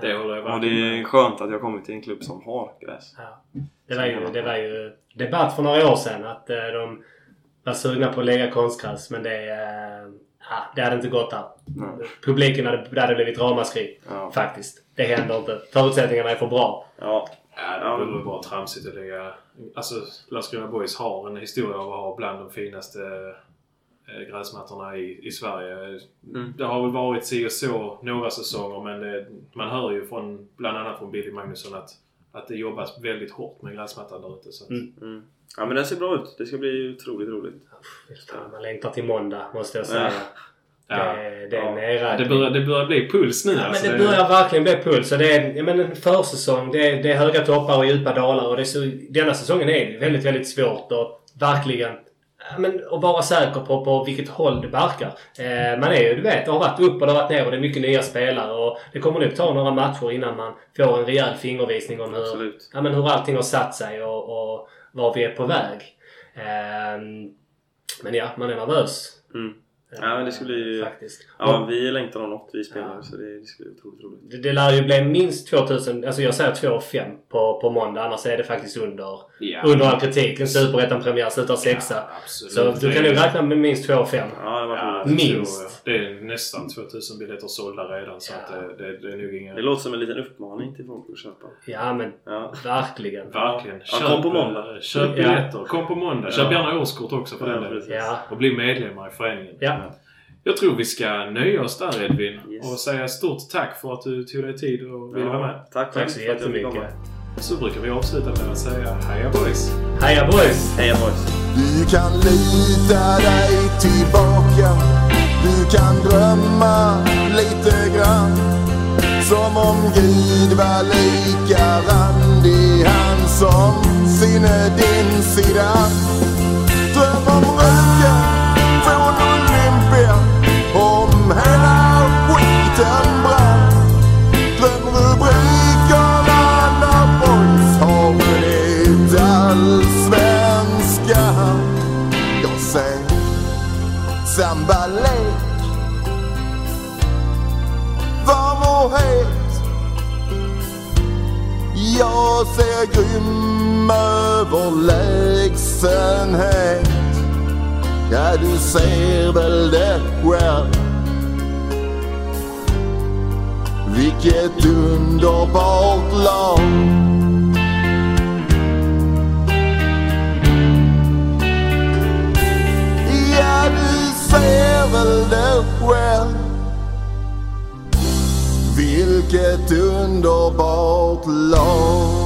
Speaker 1: Det håller jag
Speaker 2: Och det är skönt att jag kommit till en klubb som har gräs.
Speaker 3: Ja. Det, var ju, det var ju debatt för några år sedan att eh, de var sugna på att lägga konstgräs men det, eh, ja, det hade inte gått där.
Speaker 2: Nej.
Speaker 3: Publiken hade, det hade blivit ramaskri.
Speaker 2: Ja.
Speaker 3: Faktiskt. Det händer inte. Förutsättningarna är för bra.
Speaker 2: Ja.
Speaker 1: Ja, det borde vara tramsigt att lägga... Alltså, Landskrona Boys har en historia av att ha bland de finaste gräsmattorna i, i Sverige.
Speaker 2: Mm.
Speaker 1: Det har väl varit si och så några säsonger men det, man hör ju från bland annat från Billy Magnusson att, att det jobbas väldigt hårt med gräsmattan där ute. Så att,
Speaker 3: Mm.
Speaker 2: Mm. Ja men den ser bra ut. Det ska bli otroligt roligt.
Speaker 3: Fan, man längtar till måndag måste jag säga.
Speaker 1: Ja.
Speaker 3: Det, det är nedräkning.
Speaker 1: Det börjar, det börjar bli puls nu
Speaker 3: Ja,
Speaker 1: alltså.
Speaker 3: men det börjar verkligen bli puls. Och det är, menar, en försäsong. Det är, det är höga toppar och djupa dalar. Och det är så, denna säsongen är det väldigt, väldigt svårt och verkligen men, att vara säker på, på vilket håll det barkar. Eh, man är ju, du vet, det har varit upp och det har varit ner och det är mycket nya spelare. Och det kommer nog ta några matcher innan man får en rejäl fingervisning om hur,
Speaker 2: Absolut.
Speaker 3: ja, men hur allting har satt sig och, och var vi är på väg. Ehm, men ja, man är nervös.
Speaker 2: Mm. Ja, men det bli-
Speaker 3: Eh, Faktiskt.
Speaker 2: Ja, vi längtar nog något, vi spelare.
Speaker 3: Ja.
Speaker 2: Så det, det ska bli otroligt roligt.
Speaker 3: Det, det lär ju bli minst 2000, alltså jag säger 2 5 på, på måndag. Annars är det faktiskt under,
Speaker 1: Ja.
Speaker 3: under all kritik. En superettan-premiär slutar sexa.
Speaker 1: Ja, absolut.
Speaker 3: så du kan nog räkna med minst 2 5
Speaker 2: Ja,
Speaker 3: Minst.
Speaker 1: Det är nästan 2000 biljetter sålda redan så
Speaker 3: Ja.
Speaker 1: att det, det, det är nog inga...
Speaker 2: Det låter som en liten uppmaning till folk att köpa.
Speaker 3: Ja men
Speaker 2: Ja.
Speaker 3: verkligen.
Speaker 1: Verkligen.
Speaker 2: Ja, kom på måndag.
Speaker 1: eh, Köp
Speaker 3: Ja.
Speaker 1: biljetter. Kom på måndag. Köp gärna årskort också för
Speaker 2: Ja,
Speaker 1: den delen. Och bli medlemmar i föreningen.
Speaker 3: Ja.
Speaker 1: Jag tror vi ska nöja oss där Edvin.
Speaker 2: Yes.
Speaker 1: Och säga stort tack för att du tog dig tid och ville vara med.
Speaker 2: Tack,
Speaker 3: Tack så jättemycket.
Speaker 1: Så brukar vi avsluta med att säga Heja boys!
Speaker 3: Heja boys!
Speaker 2: Heja boys!
Speaker 4: Du kan lita dig tillbaka Du kan drömma lite grann Som om Gud var lika randig Han som sinne din sida Dröm om röken skiten brann Drömrubrikerna när boys har vunnit allsvenskan Jag ser sambalek Varm och het. Jag ser grym överlägsenhet Ja, du ser väl det själv? Vilket underbart lag Ja, du ser väl det själv. Vilket underbart lag